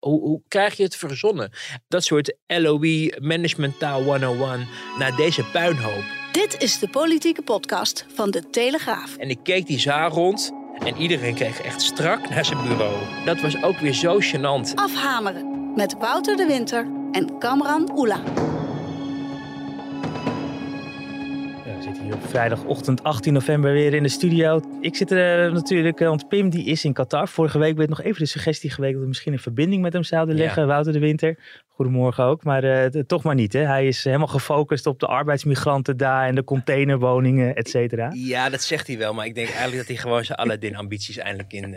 Hoe, hoe krijg je het verzonnen? Dat soort LOE, Management Taal 101, naar deze puinhoop. Dit is de politieke podcast van De Telegraaf. En ik keek die zaal rond en iedereen keek echt strak naar zijn bureau. Dat was ook weer zo gênant. Afhameren met Wouter de Winter en Kamran Oela. Hier op vrijdagochtend 18 november weer in de studio. Ik zit er eh, natuurlijk, eh, want Pim die is in Qatar. Vorige week werd nog even de suggestie geweest dat we misschien een verbinding met hem zouden Ja. leggen. Wouter de Winter, goedemorgen ook. Maar eh, toch maar niet hè. Hij is helemaal gefocust op de arbeidsmigranten daar en de containerwoningen, et cetera. Ja, dat zegt hij wel. Maar ik denk eigenlijk dat hij gewoon zijn Aladdin-ambities eindelijk in,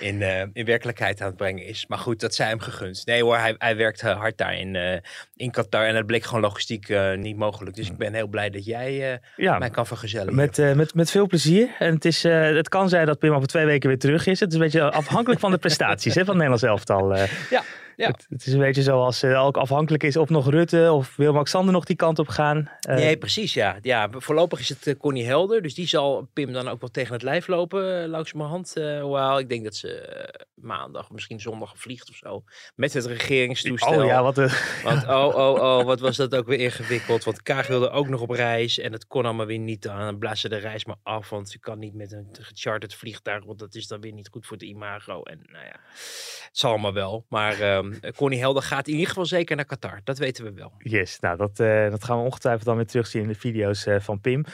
in, in werkelijkheid aan het brengen is. Maar goed, dat zij hem gegund. Nee hoor, hij, hij werkt hard daar in, in Qatar. En dat bleek gewoon logistiek niet mogelijk. Dus ik ben heel blij dat jij eh, Ja, mij kan vergezellen. Met, eh, met, met veel plezier. En het, is, eh, het kan zijn dat Pim over twee weken weer terug is. Het is een beetje afhankelijk van de prestaties hè, van het Nederlands elftal. eh. Ja, ja. Het, het is een beetje zoals eh, ook afhankelijk is of nog Rutte of Willem-Alexander nog die kant op gaan. Eh, Nee, precies, ja. ja. Voorlopig is het eh, Connie Helder, dus die zal Pim dan ook wel tegen het lijf lopen, uh, langzamerhand. Uh, Hoewel, ik denk dat ze uh, maandag, misschien zondag vliegt of zo, met het regeringstoestel. Oh ja, wat een... Want oh, oh, oh, wat was dat ook weer ingewikkeld. Want Kaag wilde ook nog op reis en het kon allemaal weer niet. Dan blazen ze de reis maar af, want ze kan niet met een gecharterd vliegtuig, want dat is dan weer niet goed voor het imago. En nou ja, het zal allemaal wel. Maar um, Connie Helder gaat in ieder geval zeker naar Qatar, dat weten we wel. Yes, nou dat, uh, dat gaan we ongetwijfeld dan weer terugzien in de video's uh, van Pim.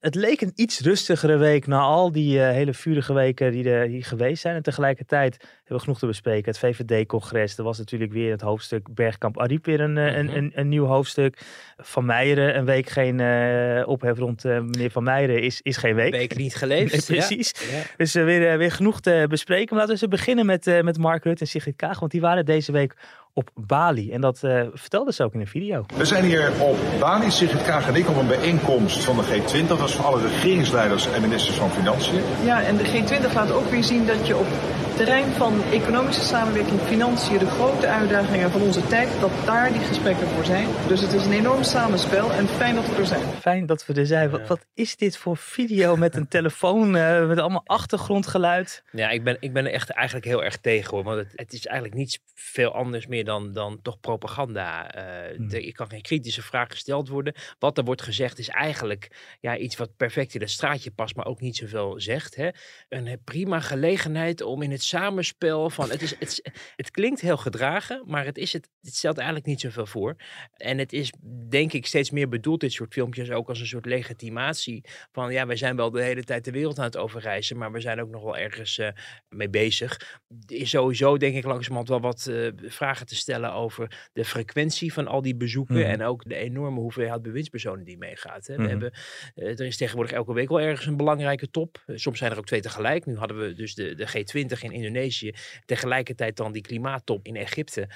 Het leek een iets rustigere week na al die uh, hele vurige weken die er hier geweest zijn. En tegelijkertijd hebben genoeg te bespreken. Het VVD-congres, er was natuurlijk weer het hoofdstuk Bergkamp Ariep weer een, mm -hmm. een, een, een, nieuw hoofdstuk. Van Meijeren, een week geen uh, ophef rond uh, meneer Van Meijeren is, is geen week. Een week niet geleefd. nee, precies. Ja. Ja. Dus weer, weer genoeg te bespreken. Maar laten we eens beginnen met, met Mark Rutte en Sigrid Kaag. Want die waren deze week op Bali. En dat uh, vertelde ze ook in een video. We zijn hier op Bali, Sigrid Kaag en ik, op een bijeenkomst van de G20. Dat is van alle regeringsleiders en ministers van Financiën. Ja, en de G20 laat ook weer zien dat je op het terrein van economische samenwerking, financiën, de grote uitdagingen van onze tijd, dat daar die gesprekken voor zijn. Dus het is een enorm samenspel en fijn dat we er zijn. Fijn dat we er zijn. Wat, wat is dit voor video met een telefoon, uh, met allemaal achtergrondgeluid? Ja, ik ben, ik ben er echt eigenlijk heel erg tegen hoor. Want het, het is eigenlijk niets veel anders meer dan, dan toch propaganda. Uh, hmm. de, je kan geen kritische vraag gesteld worden. Wat er wordt gezegd is eigenlijk ja, iets wat perfect in het straatje past, maar ook niet zoveel zegt. Hè? Een prima gelegenheid om in het samenspel van. Het, is, het, het klinkt heel gedragen, maar het, is het, het stelt eigenlijk niet zoveel voor. En het is denk ik steeds meer bedoeld, dit soort filmpjes, ook als een soort legitimatie. Van ja, wij zijn wel de hele tijd de wereld aan het overreizen, maar we zijn ook nog wel ergens uh, mee bezig. Is sowieso denk ik langzamerhand wel wat uh, vragen te stellen over de frequentie van al die bezoeken mm. en ook de enorme hoeveelheid bewindspersonen die meegaat. Hè. We mm. hebben, uh, er is tegenwoordig elke week wel ergens een belangrijke top. Soms zijn er ook twee tegelijk. Nu hadden we dus de, de G20 in Indonesië, tegelijkertijd dan die klimaattop in Egypte.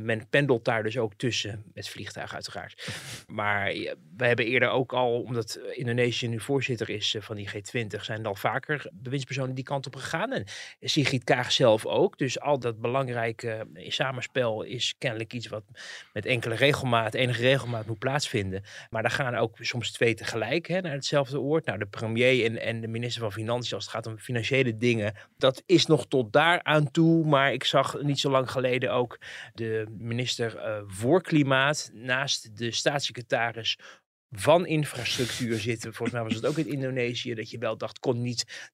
men pendelt daar dus ook tussen, met vliegtuigen uiteraard. Maar we hebben eerder ook al, omdat Indonesië nu voorzitter is van die G20, zijn al vaker bewindspersonen die kant op gegaan. En Sigrid Kaag zelf ook. Dus al dat belangrijke samenspel is kennelijk iets wat met enkele regelmaat, enige regelmaat moet plaatsvinden. Maar daar gaan ook soms twee tegelijk hè, naar hetzelfde oord. Nou, de premier en, en de minister van Financiën, als het gaat om financiële dingen, dat is nog tot daar aan toe. Maar ik zag niet zo lang geleden ook de minister uh, voor Klimaat naast de staatssecretaris van infrastructuur zitten. Volgens mij was het ook in Indonesië dat je wel dacht, kon niet,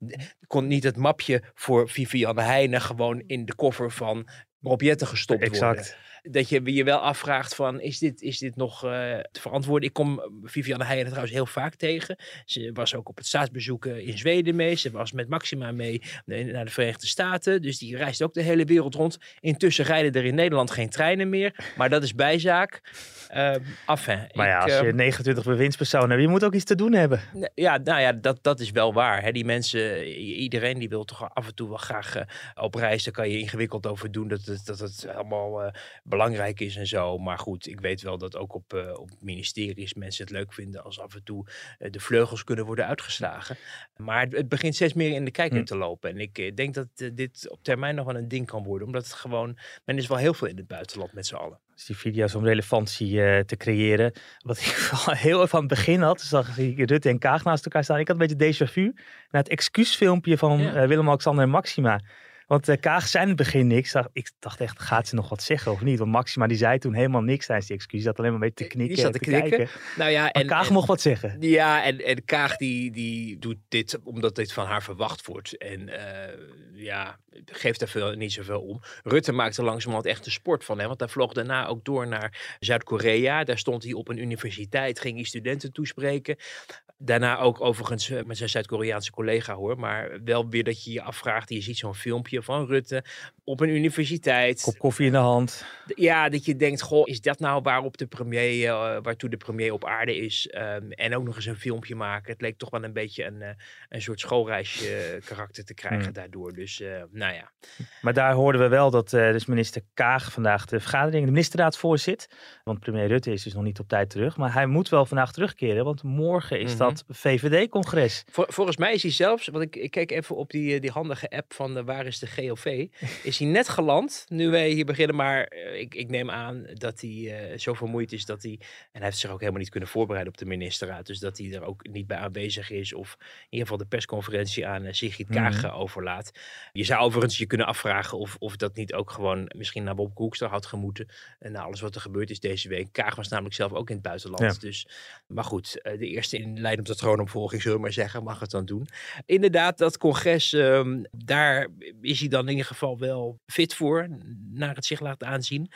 kon niet het mapje voor Vivianne Heijnen gewoon in de koffer van Rob Jetten gestopt exact. worden. Dat je je wel afvraagt van, is dit, is dit nog uh, te verantwoorden? Ik kom Vivianne Heijnen trouwens heel vaak tegen. Ze was ook op het staatsbezoek in Zweden mee. Ze was met Maxima mee naar de Verenigde Staten. Dus die reist ook de hele wereld rond. Intussen rijden er in Nederland geen treinen meer. Maar dat is bijzaak. Uh, enfin, maar ja, ik, als je uh, 29 bewindspersonen hebt, je moet ook iets te doen hebben. Ja, nou ja, dat, dat is wel waar. Hè. Die mensen, iedereen die wil toch af en toe wel graag uh, op reis. Daar kan je ingewikkeld over doen dat het het, dat het allemaal eh, belangrijk is en zo. Maar goed, ik weet wel dat ook op, uh, op ministeries mensen het leuk vinden als af en toe de vleugels kunnen worden uitgeslagen. Maar het, begint steeds meer in de kijker hm. te lopen. En ik denk dat dit op termijn nog wel een ding kan worden. Omdat het gewoon, men is wel heel veel in het buitenland met z'n allen. Dus die video's om relevantie te creëren. Wat ik heel even aan het begin had, zag ik Rutte en Kaag naast elkaar staan. Ik had een beetje déjà vu naar het excuusfilmpje van Willem-Alexander en Maxima. Want uh, Kaag zei in het begin niks. Ik dacht echt, gaat ze nog wat zeggen of niet? Want Maxima die zei toen helemaal niks tijdens die excuus. Dat alleen maar een beetje te knikken die zat te, te knikken. kijken. Nou ja, en, Kaag mocht wat zeggen. Ja, en, en Kaag die, die doet dit omdat dit van haar verwacht wordt. En uh, ja, geeft er veel, niet zoveel om. Rutte maakte langzamerhand echt een sport van hem. Want hij vloog daarna ook door naar Zuid-Korea. Daar stond hij op een universiteit, ging hij studenten toespreken. Daarna ook overigens eh, met zijn Zuid-Koreaanse collega hoor. Maar wel weer dat je je afvraagt. Je ziet zo'n filmpje van Rutte op een universiteit. Kop koffie in de hand. Ja, dat je denkt, goh, is dat nou waarop de premier, uh, waartoe de premier op aarde is? Um, en ook nog eens een filmpje maken. Het leek toch wel een beetje een, uh, een soort schoolreisje karakter te krijgen hmm. daardoor. Dus uh, nou ja. Maar daar hoorden we wel dat dus minister Kaag vandaag de vergadering, de ministerraad voorzit. Want premier Rutte is dus nog niet op tijd terug. Maar hij moet wel vandaag terugkeren, want morgen is mm -hmm. dat VVD-congres. volgens mij is hij zelfs, want ik, ik keek even op die, die handige app van de Waar is de GOV, is hij net geland nu wij hier beginnen. Maar uh, ik, ik, neem aan dat hij uh, zo vermoeid is dat hij, en hij heeft zich ook helemaal niet kunnen voorbereiden op de ministerraad, dus dat hij er ook niet bij aanwezig is of in ieder geval de persconferentie aan uh, Sigrid Kaag mm -hmm. overlaat. Je zou overigens je kunnen afvragen of, of dat niet ook gewoon misschien naar Bob Koekstra had gemoeten. En na alles wat er gebeurd is deze week. Kaag was namelijk zelf ook in het buitenland. Ja. Dus, maar goed, de eerste in lijn op de troonopvolging, zullen we maar zeggen, mag het dan doen. Inderdaad, dat congres, um, daar is hij dan in ieder geval wel fit voor, naar het zich laat aanzien.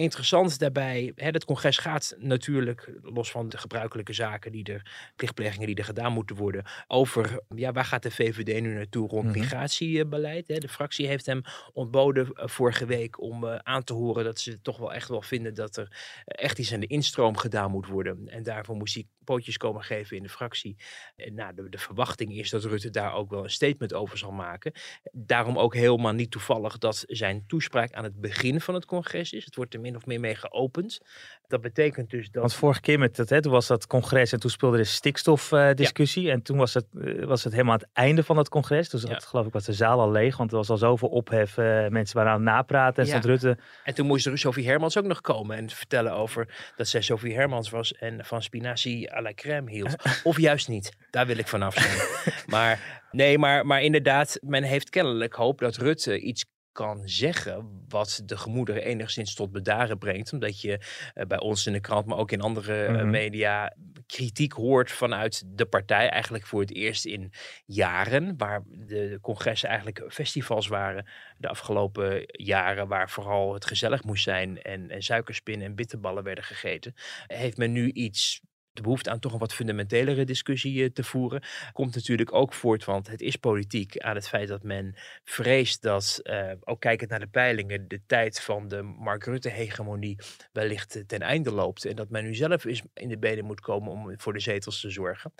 Interessant daarbij, hè, het congres gaat natuurlijk, los van de gebruikelijke zaken die er, plichtplegingen die er gedaan moeten worden, over ja, waar gaat de VVD nu naartoe rond mhm. migratiebeleid. Hè? De fractie heeft hem ontboden uh, vorige week om uh, aan te horen dat ze toch wel echt wel vinden dat er echt iets aan de instroom gedaan moet worden. En daarvoor moest hij pootjes komen geven in de fractie. En, nou, de, de verwachting is dat Rutte daar ook wel een statement over zal maken. Daarom ook helemaal niet toevallig dat zijn toespraak aan het begin van het congres is. Het wordt er min of meer mee geopend. Dat betekent dus dat... Want vorige keer met het, hè, toen was dat congres en toen speelde de stikstofdiscussie. Uh, En toen was het, uh, was het helemaal aan het einde van dat congres. Dus dat, geloof ik was de zaal al leeg, want er was al zoveel ophef. Uh, mensen waren aan het napraten en ja. Rutte... En toen moest er Sophie Hermans ook nog komen en vertellen over dat zij Sophie Hermans was en van spinazie à la crème hield. of juist niet. Daar wil ik vanaf zijn. maar nee, maar, maar inderdaad, men heeft kennelijk hoop dat Rutte iets kan zeggen wat de gemoederen enigszins tot bedaren brengt. Omdat je uh, bij ons in de krant, maar ook in andere uh, mm-hmm. media kritiek hoort vanuit de partij. Eigenlijk voor het eerst in jaren, waar de, de congressen eigenlijk festivals waren de afgelopen jaren, waar vooral het gezellig moest zijn en, en suikerspinnen en bitterballen werden gegeten. Heeft men nu iets de behoefte aan toch een wat fundamentelere discussie eh, te voeren. Komt natuurlijk ook voort, want het is politiek, aan het feit dat men vreest dat, uh, ook kijkend naar de peilingen, de tijd van de Mark Rutte-hegemonie wellicht ten einde loopt. En dat men nu zelf eens in de benen moet komen om voor de zetels te zorgen.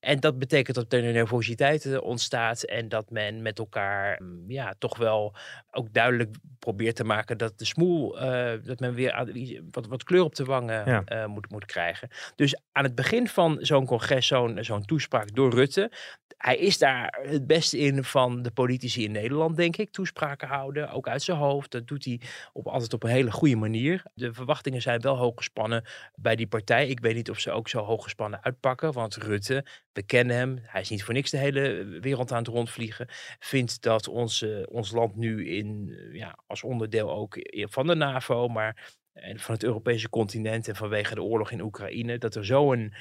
En dat betekent dat er een nervositeit eh, ontstaat en dat men met elkaar mm, ja, toch wel ook duidelijk probeert te maken dat de smoel, uh, dat men weer wat, wat kleur op de wangen ja. uh, moet, moet krijgen. Dus aan het begin van zo'n congres, zo'n zo'n toespraak door Rutte. Hij is daar het beste in van de politici in Nederland, denk ik. Toespraken houden, ook uit zijn hoofd. Dat doet hij op, altijd op een hele goede manier. De verwachtingen zijn wel hoog gespannen bij die partij. Ik weet niet of ze ook zo hoog gespannen uitpakken. Want Rutte, we kennen hem. Hij is niet voor niks de hele wereld aan het rondvliegen. Vindt dat onze, ons land nu in, ja, als onderdeel ook van de NAVO, maar en van het Europese continent en vanwege de oorlog in Oekraïne, dat er zo'n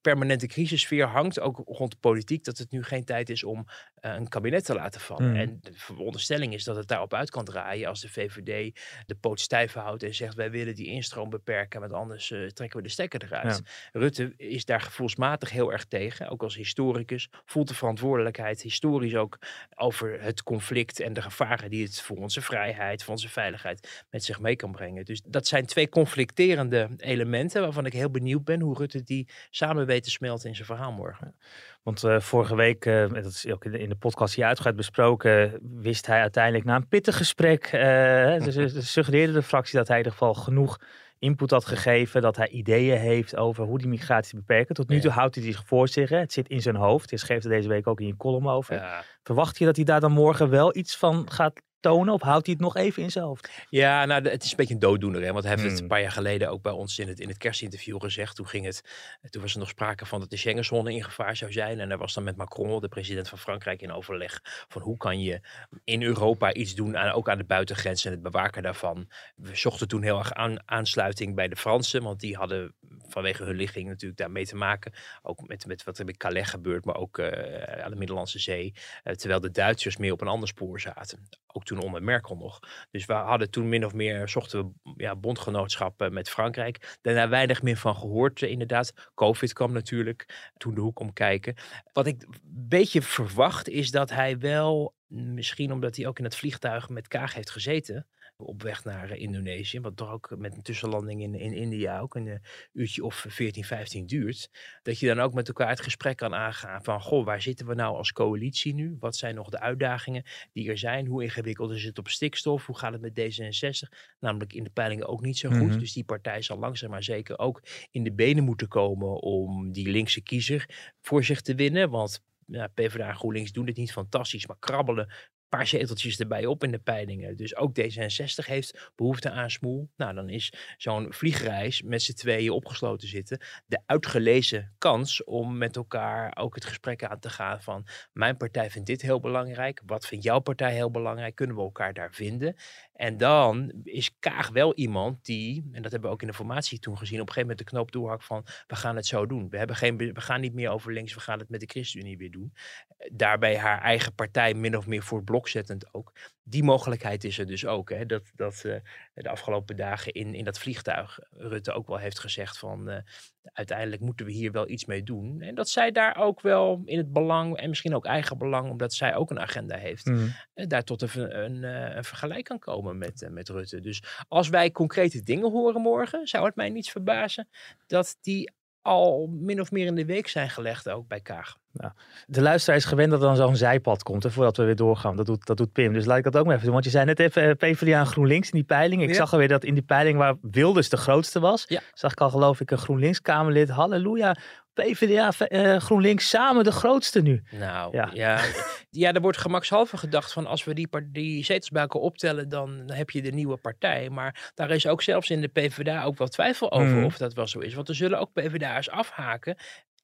permanente crisissfeer hangt, ook rond de politiek, dat het nu geen tijd is om uh, een kabinet te laten vallen. Mm. En de veronderstelling is dat het daarop uit kan draaien als de VVD de poot stijf houdt en zegt wij willen die instroom beperken, want anders uh, trekken we de stekker eruit. Ja. Rutte is daar gevoelsmatig heel erg tegen, ook als historicus, voelt de verantwoordelijkheid historisch ook over het conflict en de gevaren die het voor onze vrijheid, voor onze veiligheid met zich mee kan brengen. Dus dat zijn twee conflicterende elementen waarvan ik heel benieuwd ben hoe Rutte die samen samen weet te smelten in zijn verhaal morgen. Want uh, vorige week, uh, dat is ook in de, in de podcast hier uitgebreid besproken, wist hij uiteindelijk na een pittig gesprek, uh, ze, suggereerde de fractie dat hij in ieder geval genoeg input had gegeven, dat hij ideeën heeft over hoe die migratie te beperken. Tot nu toe houdt hij zich voor zich, hè. het zit in zijn hoofd. Je schreef er deze week ook in je column over. Ja. Verwacht je dat hij daar dan morgen wel iets van gaat tonen? Of houdt hij het nog even in zijn hoofd? Ja, nou, het is een beetje een dooddoener. Hè? Want hij heeft het hmm. een paar jaar geleden ook bij ons in het, in het kerstinterview gezegd. Toen, ging het, toen was er nog sprake van dat de Schengenzone in gevaar zou zijn. En er was dan met Macron, de president van Frankrijk, in overleg van hoe kan je in Europa iets doen, aan, ook aan de buitengrenzen en het bewaken daarvan. We zochten toen heel erg aan, aansluiting bij de Fransen, want die hadden vanwege hun ligging natuurlijk daarmee te maken. Ook met, met wat er met Calais gebeurt, maar ook uh, aan de Middellandse Zee. Uh, terwijl de Duitsers meer op een ander spoor zaten. Ook toen onder Merkel nog. Dus we hadden toen min of meer, zochten we ja, bondgenootschap met Frankrijk. Daarna weinig meer van gehoord inderdaad. Covid kwam natuurlijk toen de hoek omkijken. Wat ik een beetje verwacht is dat hij wel, misschien omdat hij ook in het vliegtuig met Kaag heeft gezeten op weg naar eh, Indonesië. Wat toch ook met een tussenlanding in, in India ook een uh, uurtje of 14, 15 duurt. Dat je dan ook met elkaar het gesprek kan aangaan van, goh, waar zitten we nou als coalitie nu? Wat zijn nog de uitdagingen die er zijn? Hoe ingewikkeld is het op stikstof? Hoe gaat het met D66? Namelijk in de peilingen ook niet zo goed. Mhm. Dus die partij zal langzaam maar zeker ook in de benen moeten komen om die linkse kiezer voor zich te winnen. Want ja, PvdA en GroenLinks doen dit niet fantastisch, maar krabbelen paar zeteltjes erbij op in de peilingen. Dus ook D66 heeft behoefte aan smoel. Nou, dan is zo'n vliegreis met z'n tweeën opgesloten zitten de uitgelezen kans om met elkaar ook het gesprek aan te gaan van mijn partij vindt dit heel belangrijk. Wat vindt jouw partij heel belangrijk? Kunnen we elkaar daar vinden? En dan is Kaag wel iemand die, en dat hebben we ook in de formatie toen gezien, op een gegeven moment de knoop doorhakt van we gaan het zo doen. We, hebben geen, we gaan niet meer over links, we gaan het met de ChristenUnie weer doen. Daarbij haar eigen partij min of meer voor ook. Die mogelijkheid is er dus ook. Hè, dat dat uh, de afgelopen dagen in, in dat vliegtuig Rutte ook wel heeft gezegd van uh, uiteindelijk moeten we hier wel iets mee doen. En dat zij daar ook wel in het belang en misschien ook eigen belang, omdat zij ook een agenda heeft, mm. daar tot een, een, een, vergelijk kan komen met, met Rutte. Dus als wij concrete dingen horen morgen, zou het mij niet verbazen dat die al min of meer in de week zijn gelegd ook bij Kaag. Ja. De luisteraar is gewend dat er dan zo'n zijpad komt hè, voordat we weer doorgaan. Dat doet, dat doet Pim. Dus laat ik dat ook maar even doen. Want je zei net even uh, PvdA en GroenLinks in die peiling. Ik zag alweer dat in die peiling waar Wilders de grootste was, ja. zag ik al geloof ik een GroenLinks-Kamerlid. Halleluja, PvdA, uh, eh, GroenLinks samen de grootste nu. Nou ja, ja, ja er wordt gemakshalve gedacht van als we die, die zetels bij elkaar optellen, dan heb je de nieuwe partij. Maar daar is ook zelfs in de PvdA ook wel twijfel over mhm. of dat wel zo is. Want er zullen ook PvdA'ers afhaken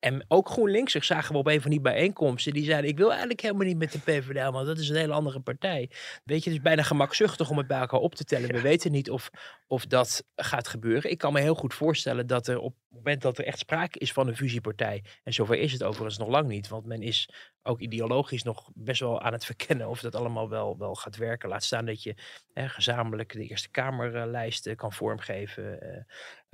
en ook GroenLinks zagen we op een van die bijeenkomsten. Die zeiden, ik wil eigenlijk helemaal niet met de PvdA, want dat is een hele andere partij. Weet je, het is bijna gemakzuchtig om het bij elkaar op te tellen. We weten niet of, of dat gaat gebeuren. Ik kan me heel goed voorstellen dat er op moment dat er echt sprake is van een fusiepartij. En zover is het overigens nog lang niet. Want men is ook ideologisch nog best wel aan het verkennen of dat allemaal wel, wel gaat werken. Laat staan dat je hè, gezamenlijk de Eerste Kamerlijsten kan vormgeven. Uh,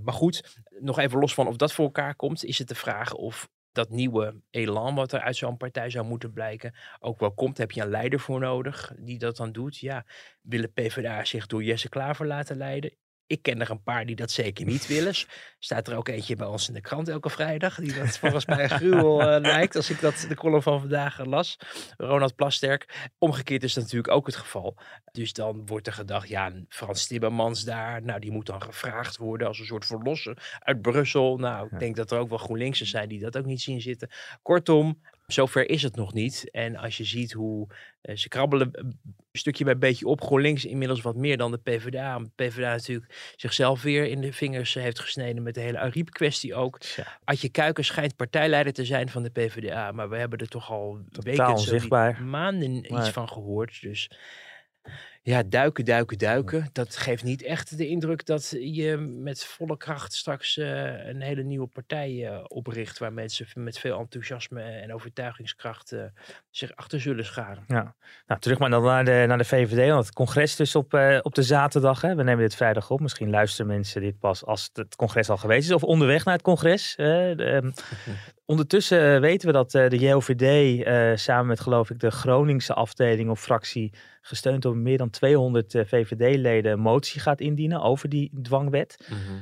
maar goed, nog even los van of dat voor elkaar komt, is het de vraag of dat nieuwe elan wat er uit zo'n partij zou moeten blijken ook wel komt. Heb je een leider voor nodig die dat dan doet? Ja, willen PvdA zich door Jesse Klaver laten leiden? Ik ken er een paar die dat zeker niet willen. Staat er ook eentje bij ons in de krant elke vrijdag. Die dat volgens mij een gruwel uh, lijkt. Als ik dat de column van vandaag las. Ronald Plasterk. Omgekeerd is dat natuurlijk ook het geval. Dus dan wordt er gedacht. Ja, Frans Timmermans daar. Nou, die moet dan gevraagd worden als een soort verlosser uit Brussel. Nou, ik denk dat er ook wel GroenLinksers zijn die dat ook niet zien zitten. Kortom, Zover is het nog niet. En als je ziet hoe uh, ze krabbelen een stukje bij beetje op. GroenLinks inmiddels wat meer dan de PvdA. De PvdA natuurlijk zichzelf weer in de vingers heeft gesneden met de hele Ariep-kwestie ook. Ja. Adje Kuiken schijnt partijleider te zijn van de PvdA. Maar we hebben er toch al weken, zo maanden iets van gehoord. Dus ja, duiken, duiken, duiken. Dat geeft niet echt de indruk dat je met volle kracht straks uh, een hele nieuwe partij uh, opricht. Waar mensen met veel enthousiasme en overtuigingskracht uh, zich achter zullen scharen. Ja, nou, terug maar dan naar de, naar de VVD. Want het congres dus op, op de zaterdag. Hè. We nemen dit vrijdag op. Misschien luisteren mensen dit pas als het congres al geweest is. Of onderweg naar het congres. De, ehm, ondertussen weten we dat de JOVD samen met geloof ik de Groningse afdeling of fractie gesteund door meer dan 200 VVD-leden, motie gaat indienen over die dwangwet. Mhm.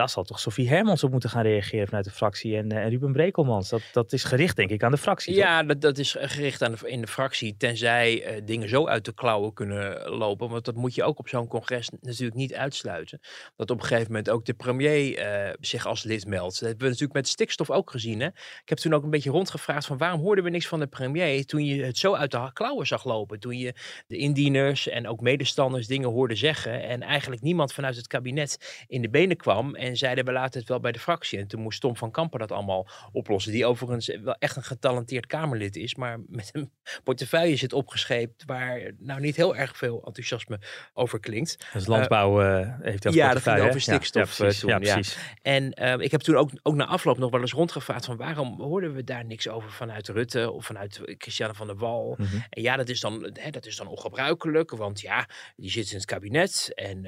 Daar zal toch Sofie Hermans op moeten gaan reageren vanuit de fractie. En, en Ruben Brekelmans. Dat, dat is gericht, denk ik, aan de fractie. Ja, dat, dat is gericht aan de, in de fractie. Tenzij uh, dingen zo uit de klauwen kunnen lopen. Want dat moet je ook op zo'n congres natuurlijk niet uitsluiten. Dat op een gegeven moment ook de premier uh, zich als lid meldt. Dat hebben we natuurlijk met stikstof ook gezien. Hè? Ik heb toen ook een beetje rondgevraagd van waarom hoorden we niks van de premier. Toen je het zo uit de klauwen zag lopen. Toen je de indieners en ook medestanders dingen hoorde zeggen. En eigenlijk niemand vanuit het kabinet in de benen kwam. En zeiden we laten het wel bij de fractie. En toen moest Tom van Kampen dat allemaal oplossen. Die overigens wel echt een getalenteerd Kamerlid is. Maar met een portefeuille zit opgescheept. Waar nou niet heel erg veel enthousiasme over klinkt. Dus landbouw uh, heeft heel Ja, dat ging over stikstof ja, ja, precies, toen, ja, precies. En uh, ik heb toen ook, ook na afloop nog wel eens rondgevraagd van waarom hoorden we daar niks over vanuit Rutte of vanuit Christiane van der Wal. Mm -hmm. En ja, dat is, dan, hè, dat is dan ongebruikelijk, want ja, die zit in het kabinet en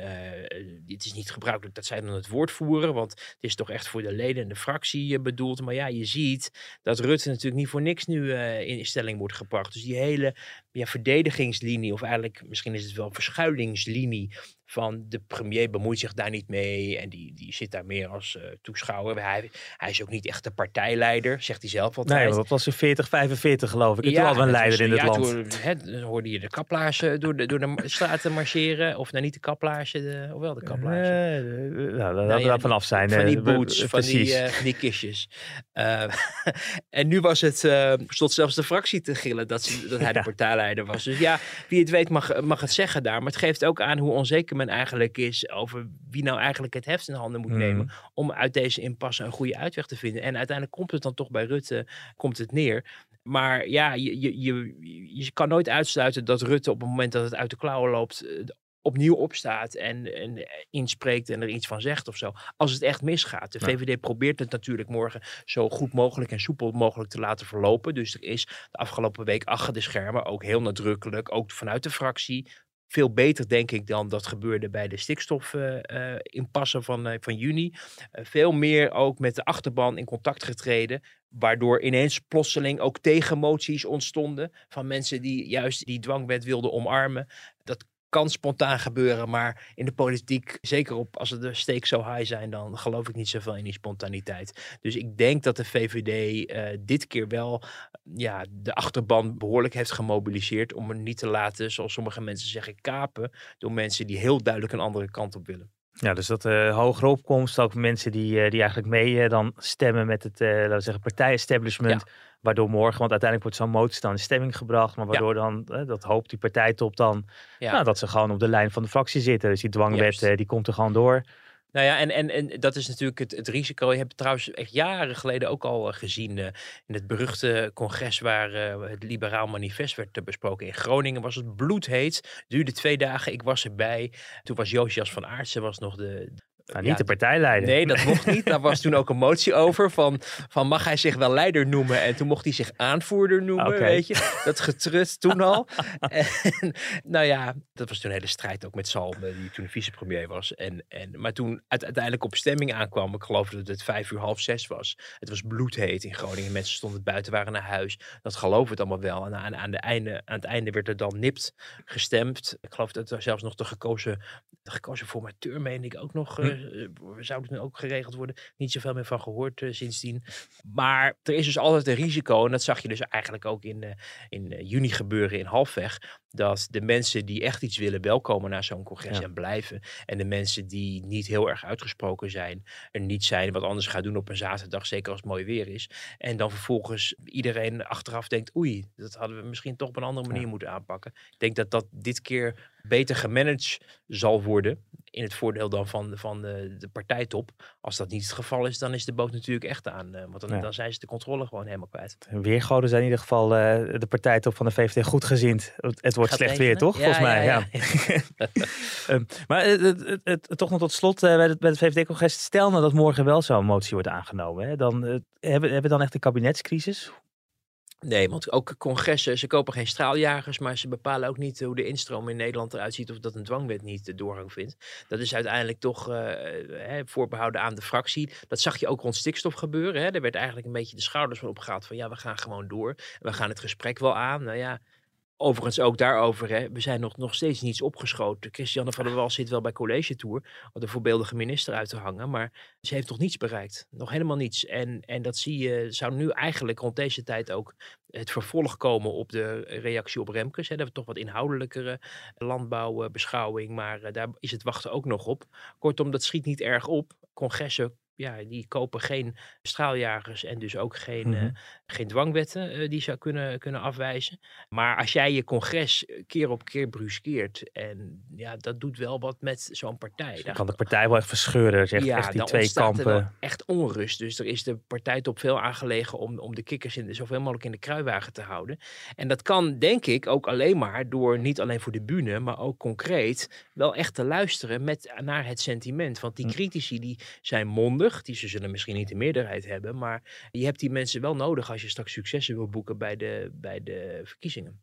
het is niet gebruikelijk dat zij dan het woord voeren, want het is toch echt voor de leden en de fractie bedoeld. Maar ja, je ziet dat Rutte natuurlijk niet voor niks nu in stelling wordt gebracht. Dus die hele ja, verdedigingslinie, of eigenlijk misschien is het wel verschuilingslinie van de premier bemoeit zich daar niet mee en die, die zit daar meer als uh, toeschouwer. Hij, hij is ook niet echt de partijleider, zegt hij zelf altijd. Nee, dat was in 40, 45 geloof ik. En ja, toen hadden we een leider was, in het ja, land. Toen, dan hoorde je de kaplaarzen door de, door de straten marcheren. Of nou niet de kaplaarzen, de, of wel de kaplaarzen. Uh, nou, daar nou, ja, vanaf zijn. Van die boots, van die, uh, van die kistjes. en nu was het, stond zelfs de fractie te gillen dat, ze, dat hij de partijleider was. Dus ja, wie het weet mag, mag het zeggen daar. Maar het geeft ook aan hoe onzeker men eigenlijk is over wie nou eigenlijk het heft in handen moet nemen Mhm. om uit deze impasse een goede uitweg te vinden. En uiteindelijk komt het dan toch bij Rutte komt het neer. Maar ja, je, je, je, je kan nooit uitsluiten dat Rutte op het moment dat het uit de klauwen loopt eh, opnieuw opstaat en, en inspreekt en er iets van zegt of zo. Als het echt misgaat. De Ja. VVD probeert het natuurlijk morgen zo goed mogelijk en soepel mogelijk te laten verlopen. Dus er is de afgelopen week achter de schermen ook heel nadrukkelijk, ook vanuit de fractie, veel beter, denk ik, dan dat gebeurde bij de stikstof-impasse van, eh, van juni. Eh, veel meer ook met de achterban in contact getreden. Waardoor ineens plotseling ook tegenmoties ontstonden. Van mensen die juist die dwangwet wilden omarmen. Dat kan spontaan gebeuren, maar in de politiek, zeker op, als de stakes zo high zijn, dan geloof ik niet zoveel in die spontaniteit. Dus ik denk dat de VVD eh, dit keer wel ja, de achterban behoorlijk heeft gemobiliseerd om er niet te laten, zoals sommige mensen zeggen, kapen door mensen die heel duidelijk een andere kant op willen. Ja, dus dat eh hogere opkomst, ook mensen die, eh, die eigenlijk mee dan stemmen met het, laten we zeggen, partij-establishment. Waardoor morgen, want uiteindelijk wordt zo'n motie dan in stemming gebracht. Maar waardoor dan, eh, dat hoopt die partijtop dan, Ja. nou, dat ze gewoon op de lijn van de fractie zitten. Dus die dwangwet, Juist. die komt er gewoon door. Nou ja, en, en, en dat is natuurlijk het, het risico. Je hebt het trouwens echt jaren geleden ook al eh, gezien eh, in het beruchte congres waar eh, het Liberaal Manifest werd besproken. In Groningen was het bloedheet. Duurde twee dagen. Ik was erbij. Toen was Josias van Aartsen was nog de. Nou, ja, niet de partijleider. Nee, dat mocht niet. Daar was toen ook een motie over van, van mag hij zich wel leider noemen? En toen mocht hij zich aanvoerder noemen, weet je. Dat getrut toen al. en, nou ja, dat was toen een hele strijd ook met Salme, die toen vicepremier was. En, en, maar toen uiteindelijk op stemming aankwam, ik geloof dat het vijf uur half zes was. Het was bloedheet in Groningen. Mensen stonden buiten, waren naar huis. Dat geloven het allemaal wel. En aan, aan, de einde, aan het einde werd er dan nipt gestemd. Ik geloof dat er zelfs nog de gekozen, de gekozen formateur, meen ik ook nog, eh, zou het nu ook geregeld worden. Niet zoveel meer van gehoord eh, sindsdien. Maar er is dus altijd een risico. En dat zag je dus eigenlijk ook in, eh, in eh, juni gebeuren in Halfweg. Dat de mensen die echt iets willen welkomen naar zo'n congres Ja. en blijven. En de mensen die niet heel erg uitgesproken zijn. Er niet zijn wat anders gaan doen op een zaterdag. Zeker als het mooi weer is. En dan vervolgens iedereen achteraf denkt. Oei, dat hadden we misschien toch op een andere manier Ja. moeten aanpakken. Ik denk dat dat dit keer beter gemanaged zal worden. In het voordeel dan van, van de, de partijtop. Als dat niet het geval is, dan is de boot natuurlijk echt aan. eh, want dan, Ja. dan zijn ze de controle gewoon helemaal kwijt. Weergoden zijn in ieder geval eh, de partijtop van de VVD goed gezind. Het het wordt slecht weer, toch? Volgens mij, ja. Ehm, maar eh, het, het, het- toch nog tot slot eh, bij het, bij het VVD-congres. Stel nou dat morgen wel zo'n motie wordt aangenomen. Hè, dan eh, hebben, hebben we dan echt een kabinetscrisis? Nee, want ook congressen, ze kopen geen straaljagers, maar ze bepalen ook niet hoe de instroom in Nederland eruit ziet of dat een dwangwet niet de doorgang vindt. Dat is uiteindelijk toch eh, hè, voorbehouden aan de fractie. Dat zag je ook rond stikstof gebeuren. Hè. Er werd eigenlijk een beetje de schouders van opgehaald van ja, we gaan gewoon door. We gaan het gesprek wel aan. Nou ja, Overigens ook daarover, hè, we zijn nog, nog steeds niets opgeschoten. Christiane van der Wal zit wel bij College Tour, om de voorbeeldige minister uit te hangen, maar ze heeft nog niets bereikt. Nog helemaal niets. En, en dat zie je, zou nu eigenlijk rond deze tijd ook het vervolg komen op de reactie op Remkes. Hè. Dat we toch wat inhoudelijkere landbouwbeschouwing, maar eh, daar is het wachten ook nog op. Kortom, dat schiet niet erg op. Congressen ja, die kopen geen straaljagers en dus ook geen, Mhm. eh, geen dwangwetten eh, die zou kunnen, kunnen afwijzen. Maar als jij je congres eh, keer op keer bruskeert en ja, dat doet wel wat met zo'n partij. Dan Daar- kan de partij wel echt verscheuren, zegt ja, echt die dan twee kampen. echt onrust. Dus er is de partijtop veel aangelegen om, om de kikkers in, zoveel mogelijk in de kruiwagen te houden. En dat kan, denk ik, ook alleen maar door niet alleen voor de bühne, maar ook concreet wel echt te luisteren met, naar het sentiment. Want die Hm. critici die zijn mondig, die ze zullen misschien niet de meerderheid hebben, maar je hebt die mensen wel nodig als je straks successen wil boeken bij de, bij de verkiezingen.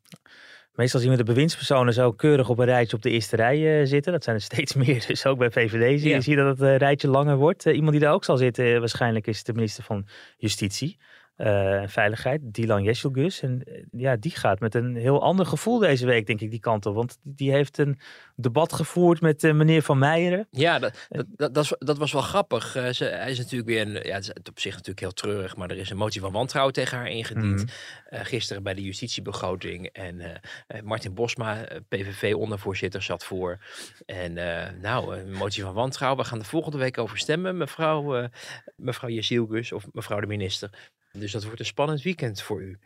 Meestal zien we de bewindspersonen zo keurig op een rijtje op de eerste rij eh, zitten. Dat zijn er steeds meer. Dus ook bij VVD zie je, Ja. zie je dat het eh, rijtje langer wordt. Eh, iemand die daar ook zal zitten waarschijnlijk is de minister van Justitie eh, en Veiligheid, Dylan Jesselgus. En eh, ja, die gaat met een heel ander gevoel deze week, denk ik, die kant op. Want die heeft een debat gevoerd met eh, meneer Van Meijeren. Ja, dat, dat, dat, dat, was wel grappig. Ze, hij is natuurlijk weer een, ja, het is op zich natuurlijk heel treurig, maar er is een motie van wantrouwen tegen haar ingediend. Mhm. Gisteren bij de justitiebegroting. En Martin Bosma, PVV-ondervoorzitter, zat voor. En nou, een motie van wantrouwen. We gaan er volgende week over stemmen, mevrouw, mevrouw Jezielgus of mevrouw de minister. Dus dat wordt een spannend weekend voor u.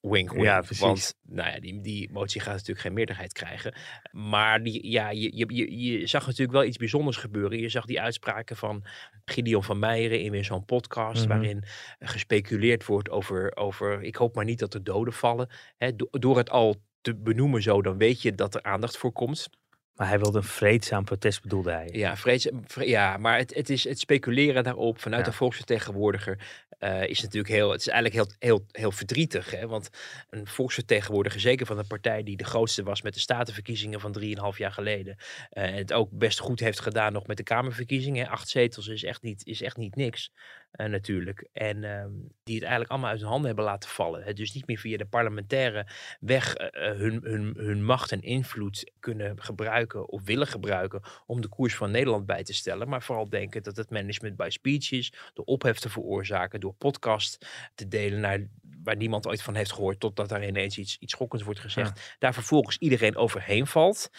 Wink, wink. Ja, precies. Want nou ja, die, die motie gaat natuurlijk geen meerderheid krijgen. Maar die, ja, je, je, je, je zag natuurlijk wel iets bijzonders gebeuren. Je zag die uitspraken van Gideon van Meijeren in weer zo'n podcast. Mhm. Waarin gespeculeerd wordt over, over. Ik hoop maar niet dat er doden vallen. Hè, do- door het al te benoemen zo, dan weet je dat er aandacht voor komt. Maar hij wilde een vreedzaam protest, bedoelde hij. Ja, vrees, vre- ja maar het, het is het speculeren daarop vanuit Ja. de volksvertegenwoordiger eh, is natuurlijk heel, het is eigenlijk heel, heel, heel verdrietig. Hè? Want een volksvertegenwoordiger, zeker van een partij die de grootste was met de statenverkiezingen van 3,5 jaar geleden. eh, en het ook best goed heeft gedaan nog met de Kamerverkiezingen. Acht zetels is echt niet, is echt niet niks eh, natuurlijk. En ehm, die het eigenlijk allemaal uit hun handen hebben laten vallen. Hè? Dus niet meer via de parlementaire weg eh, eh, hun, hun, hun macht en invloed kunnen gebruiken of willen gebruiken om de koers van Nederland bij te stellen. Maar vooral denken dat het management by speech is, door ophef te veroorzaken, door podcast te delen naar waar niemand ooit van heeft gehoord, totdat daar ineens iets, iets schokkends wordt gezegd. Daar vervolgens iedereen overheen valt.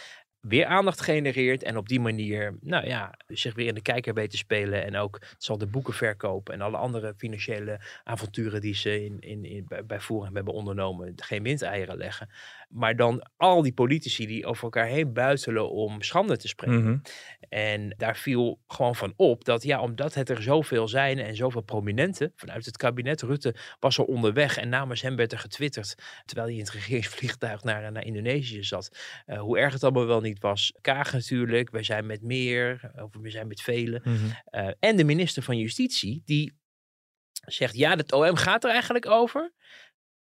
Weer aandacht genereert en op die manier, nou ja, zich weer in de kijker weet te spelen. En ook zal de boeken verkopen en alle andere financiële avonturen die ze in, in, in, bij, bij Forum hebben ondernomen, geen windeieren leggen. Maar dan al die politici die over elkaar heen buitelen om schande te spreken. Mhm. En daar viel gewoon van op dat, ja, omdat het er zoveel zijn en zoveel prominenten vanuit het kabinet, Rutte was al onderweg en namens hem werd er getwitterd, terwijl hij in het regeringsvliegtuig naar, naar Indonesië zat, eh, hoe erg het allemaal wel niet was. Kaag natuurlijk, wij zijn met meer, of we zijn met velen. Mhm. Eh, en de minister van Justitie, die zegt, ja, het OM gaat er eigenlijk over,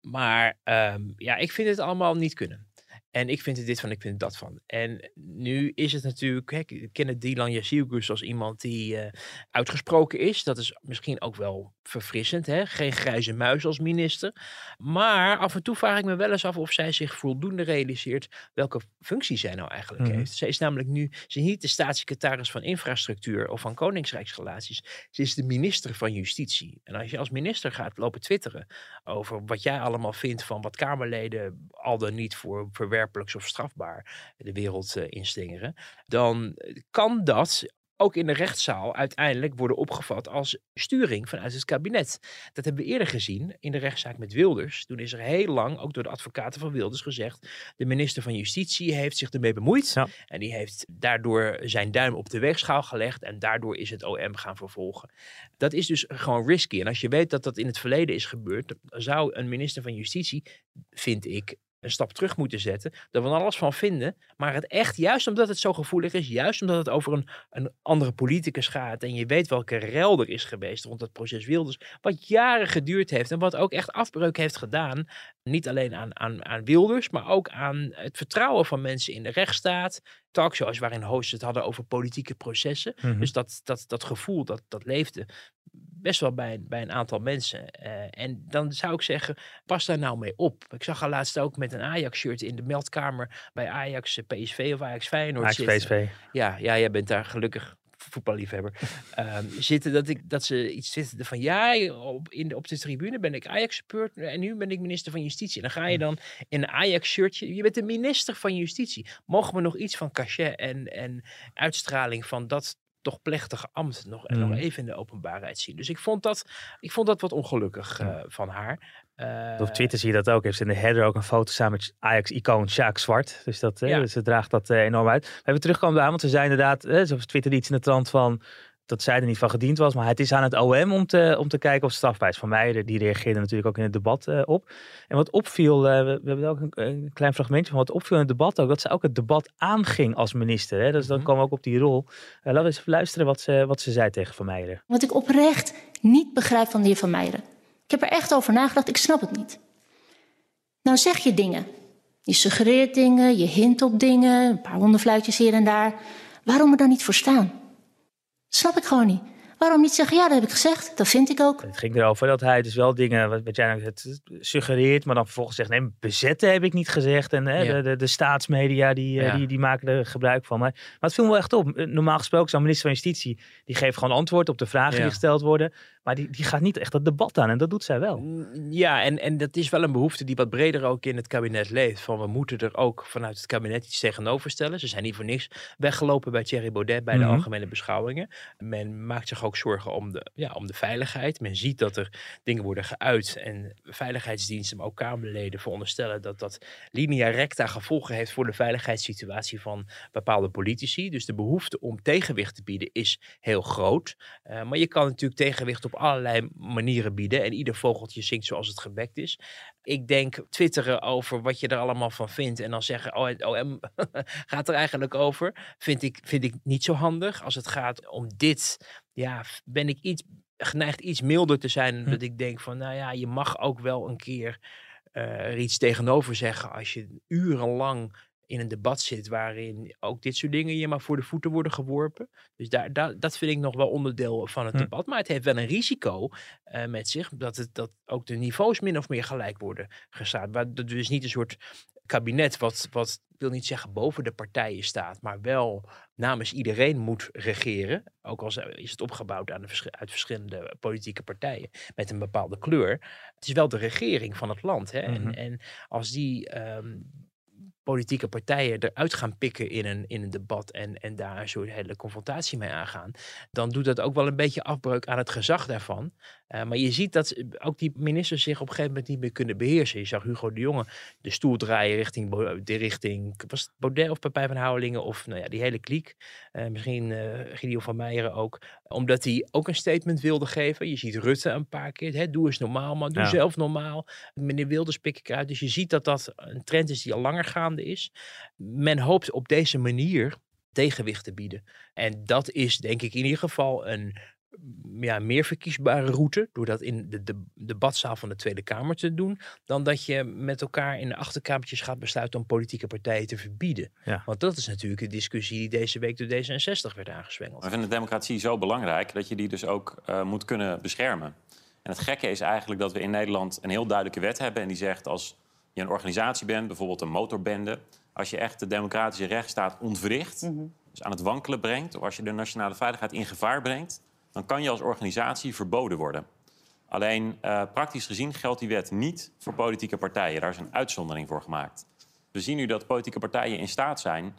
maar ehm, ja, ik vind het allemaal niet kunnen. En ik vind het dit van, ik vind het dat van. En nu is het natuurlijk, hè, ik ken het Dylan als iemand die eh, uitgesproken is. Dat is misschien ook wel verfrissend, hè? geen grijze muis als minister. Maar af en toe vraag ik me wel eens af of zij zich voldoende realiseert welke functie zij nou eigenlijk Mhm. heeft. Zij is namelijk nu, ze is niet de staatssecretaris van infrastructuur of van koningsrijksrelaties. Ze is de minister van Justitie. En als je als minister gaat lopen twitteren over wat jij allemaal vindt van wat Kamerleden al dan niet voor verwerpelijks of strafbaar de wereld inslingeren, dan kan dat ook in de rechtszaal uiteindelijk worden opgevat als sturing vanuit het kabinet. Dat hebben we eerder gezien in de rechtszaak met Wilders. Toen is er heel lang, ook door de advocaten van Wilders, gezegd: de minister van Justitie heeft zich ermee bemoeid. Ja. En die heeft daardoor zijn duim op de weegschaal gelegd. En daardoor is het OM gaan vervolgen. Dat is dus gewoon risky. En als je weet dat dat in het verleden is gebeurd, dan zou een minister van Justitie, vind ik, een stap terug moeten zetten. Daar van alles van vinden. Maar het echt, juist omdat het zo gevoelig is, juist omdat het over een, een andere politicus gaat. En je weet welke rel er is geweest rond het proces Wilders. Wat jaren geduurd heeft en wat ook echt afbreuk heeft gedaan. Niet alleen aan, aan, aan Wilders, maar ook aan het vertrouwen van mensen in de rechtsstaat. Talkshows waarin hosts het hadden over politieke processen. Mhm. Dus dat, dat, dat gevoel, dat, dat leefde. best wel bij, bij een aantal mensen. Eh, en dan zou ik zeggen, pas daar nou mee op. Ik zag al laatst ook met een Ajax-shirt in de meldkamer bij Ajax PSV of Ajax Feyenoord Ajax. PSV. Ja, ja, jij bent daar gelukkig voetballiefhebber. Ehm, zitten dat, ik, dat ze iets zitten van ja, op, in de, op de tribune ben ik Ajax support en nu ben ik minister van Justitie. En dan ga je dan in een Ajax shirtje. Je bent de minister van Justitie. Mogen we nog iets van cachet en, en uitstraling van dat toch plechtige ambt nog, en nog Mm. even in de openbaarheid zien. Dus ik vond dat, ik vond dat wat ongelukkig eh, van haar. Eh, Op Twitter zie je dat ook. Heeft ze in de header ook een foto samen met Ajax-icoon Sjaak Zwart. Dus dat, eh, Ja. ze draagt dat enorm uit. We hebben terugkomen haar, want ze zei inderdaad, eh, ze twitterde iets in de trant van dat zij er niet van gediend was. Maar het is aan het OM om te, om te kijken of strafbaar is. Van Meijer, die reageerde natuurlijk ook in het debat eh, op. En wat opviel, eh, we, we hebben ook een, een klein fragmentje van wat opviel in het debat ook, dat ze ook het debat aanging als minister. Hè? Dus dan Mhm. kwam ook op die rol. Eh, laten we eens even luisteren wat ze, wat ze zei tegen Van Meijer. Wat ik oprecht niet begrijp van de heer Van Meijeren. Ik heb er echt over nagedacht, ik snap het niet. Nou zeg je dingen. Je suggereert dingen, je hint op dingen, een paar hondenfluitjes hier en daar. Waarom er dan niet voor staan? Snap ik gewoon niet. Waarom niet zeggen, ja, dat heb ik gezegd, dat vind ik ook. Het ging erover dat hij dus wel dingen, wat, wat jij nou het suggereert, maar dan vervolgens zegt, nee, bezetten heb ik niet gezegd. En hè, Ja. de, de, de staatsmedia, die, eh, Ja. die, die maken er gebruik van. Maar, maar het viel me wel echt op. Eh, Normaal gesproken, zo'n minister van Justitie, die geeft gewoon antwoord op de vragen Ja. die gesteld worden. Maar die, die gaat niet echt dat debat aan en dat doet zij wel. Mm, Ja, en, en dat is wel een behoefte die wat breder ook in het kabinet leeft. Van we moeten er ook vanuit het kabinet iets tegenover stellen. Ze zijn niet voor niks weggelopen bij Thierry Baudet bij de Mhm. algemene beschouwingen. Men maakt zich ook zorgen om de, ja, om de veiligheid. Men ziet dat er dingen worden geuit en veiligheidsdiensten, maar ook Kamerleden veronderstellen dat dat linea recta gevolgen heeft voor de veiligheidssituatie van bepaalde politici. Dus de behoefte om tegenwicht te bieden is heel groot. Uh, maar je kan natuurlijk tegenwicht op allerlei manieren bieden. En ieder vogeltje zingt zoals het gebekt is. Ik denk twitteren over wat je er allemaal van vindt. En dan zeggen, oh, het OM gaat er eigenlijk over. Vind ik, vind ik niet zo handig. Als het gaat om dit, ja, ben ik iets geneigd iets milder te zijn. Hm. Dat ik denk van, nou ja, je mag ook wel een keer uh, er iets tegenover zeggen. Als je urenlang in een debat zit waarin ook dit soort dingen je maar voor de voeten worden geworpen. Dus daar, daar, dat vind ik nog wel onderdeel van het Hm. debat. Maar het heeft wel een risico uh, met zich dat, het, dat ook de niveaus min of meer gelijk worden gestaat. Waar er dus niet een soort kabinet wat, wat wil niet zeggen boven de partijen staat, maar wel namens iedereen moet regeren. Ook al is het opgebouwd aan de vers uit verschillende politieke partijen met een bepaalde kleur. Het is wel de regering van het land. Hè? Mhm. en, en als die um, politieke partijen eruit gaan pikken in een, in een debat en, en daar een soort hele confrontatie mee aangaan, dan doet dat ook wel een beetje afbreuk aan het gezag daarvan. Uh, maar je ziet dat ook die ministers zich op een gegeven moment niet meer kunnen beheersen. Je zag Hugo de Jonge de stoel draaien richting, de richting was Baudet of Papij van Houwelingen of nou ja, die hele kliek. Uh, misschien uh, Gideon van Meijeren ook. Omdat hij ook een statement wilde geven. Je ziet Rutte een paar keer. Hè, doe eens normaal man, doe ja. zelf normaal. Meneer Wilders pik ik uit. Dus je ziet dat dat een trend is die al langer gaande is. Men hoopt op deze manier tegenwicht te bieden. En dat is denk ik in ieder geval een ja, meer verkiesbare route. Door dat in de, de debatzaal van de Tweede Kamer te doen. Dan dat je met elkaar in de achterkamertjes gaat besluiten om politieke partijen te verbieden. Ja. Want dat is natuurlijk een discussie die deze week door D66 werd aangezwengeld. We vinden democratie zo belangrijk dat je die dus ook uh, moet kunnen beschermen. En het gekke is eigenlijk dat we in Nederland een heel duidelijke wet hebben. En die zegt als je een organisatie bent, bijvoorbeeld een motorbende. Als je echt de democratische rechtsstaat ontwricht, mm -hmm. dus aan het wankelen brengt. Of als je de nationale veiligheid in gevaar brengt dan kan je als organisatie verboden worden. Alleen uh, praktisch gezien geldt die wet niet voor politieke partijen. Daar is een uitzondering voor gemaakt. We zien nu dat politieke partijen in staat zijn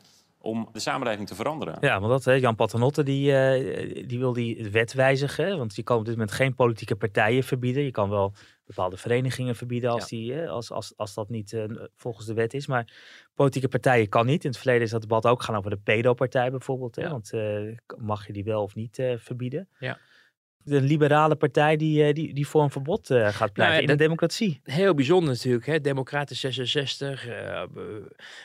om de samenleving te veranderen. Ja, want dat, hè, Jan Paternotte die, uh, die wil die wet wijzigen. Want je kan op dit moment geen politieke partijen verbieden. Je kan wel bepaalde verenigingen verbieden als, ja. die, als, als, als dat niet uh, volgens de wet is. Maar politieke partijen kan niet. In het verleden is dat debat ook gaan over de pedo-partij bijvoorbeeld. Hè? Ja. Want uh, mag je die wel of niet verbieden? Ja. De liberale partij die, die, die voor een verbod gaat pleiten nou ja, in de democratie. Heel bijzonder natuurlijk. Hè? Democraten 66, uh,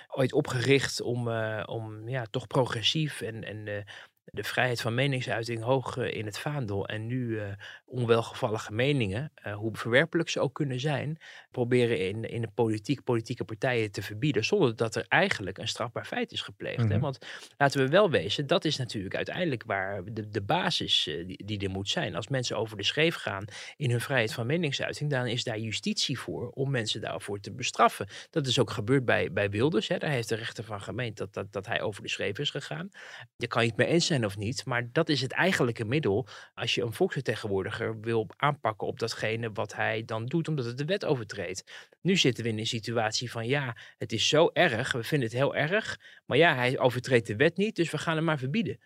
ooit opgericht om, uh, om ja, toch progressief en, en de vrijheid van meningsuiting hoog eh, in het vaandel. En nu uh, onwelgevallige meningen, uh, hoe verwerpelijk ze ook kunnen zijn, proberen in, in de politiek, politieke partijen te verbieden. Zonder dat er eigenlijk een strafbaar feit is gepleegd. Mm -hmm. hè? Mhm. Want laten we wel wezen, dat is natuurlijk uiteindelijk waar de, de basis die, die er moet zijn. Als mensen over de scheef gaan in hun vrijheid van meningsuiting, dan is daar justitie voor om mensen daarvoor te bestraffen. Dat is ook gebeurd bij, bij Wilders. Hè? Daar heeft de rechter van gemeend dat, dat, dat hij over de scheef is gegaan. Je kan je het mee eens zijn of niet, maar dat is het eigenlijke middel als je een volksvertegenwoordiger wil aanpakken op datgene wat hij dan doet, omdat het de wet overtreedt. Nu zitten we in een situatie van ja, het is zo erg, we vinden het heel erg, maar ja, hij overtreedt de wet niet, dus we gaan hem maar verbieden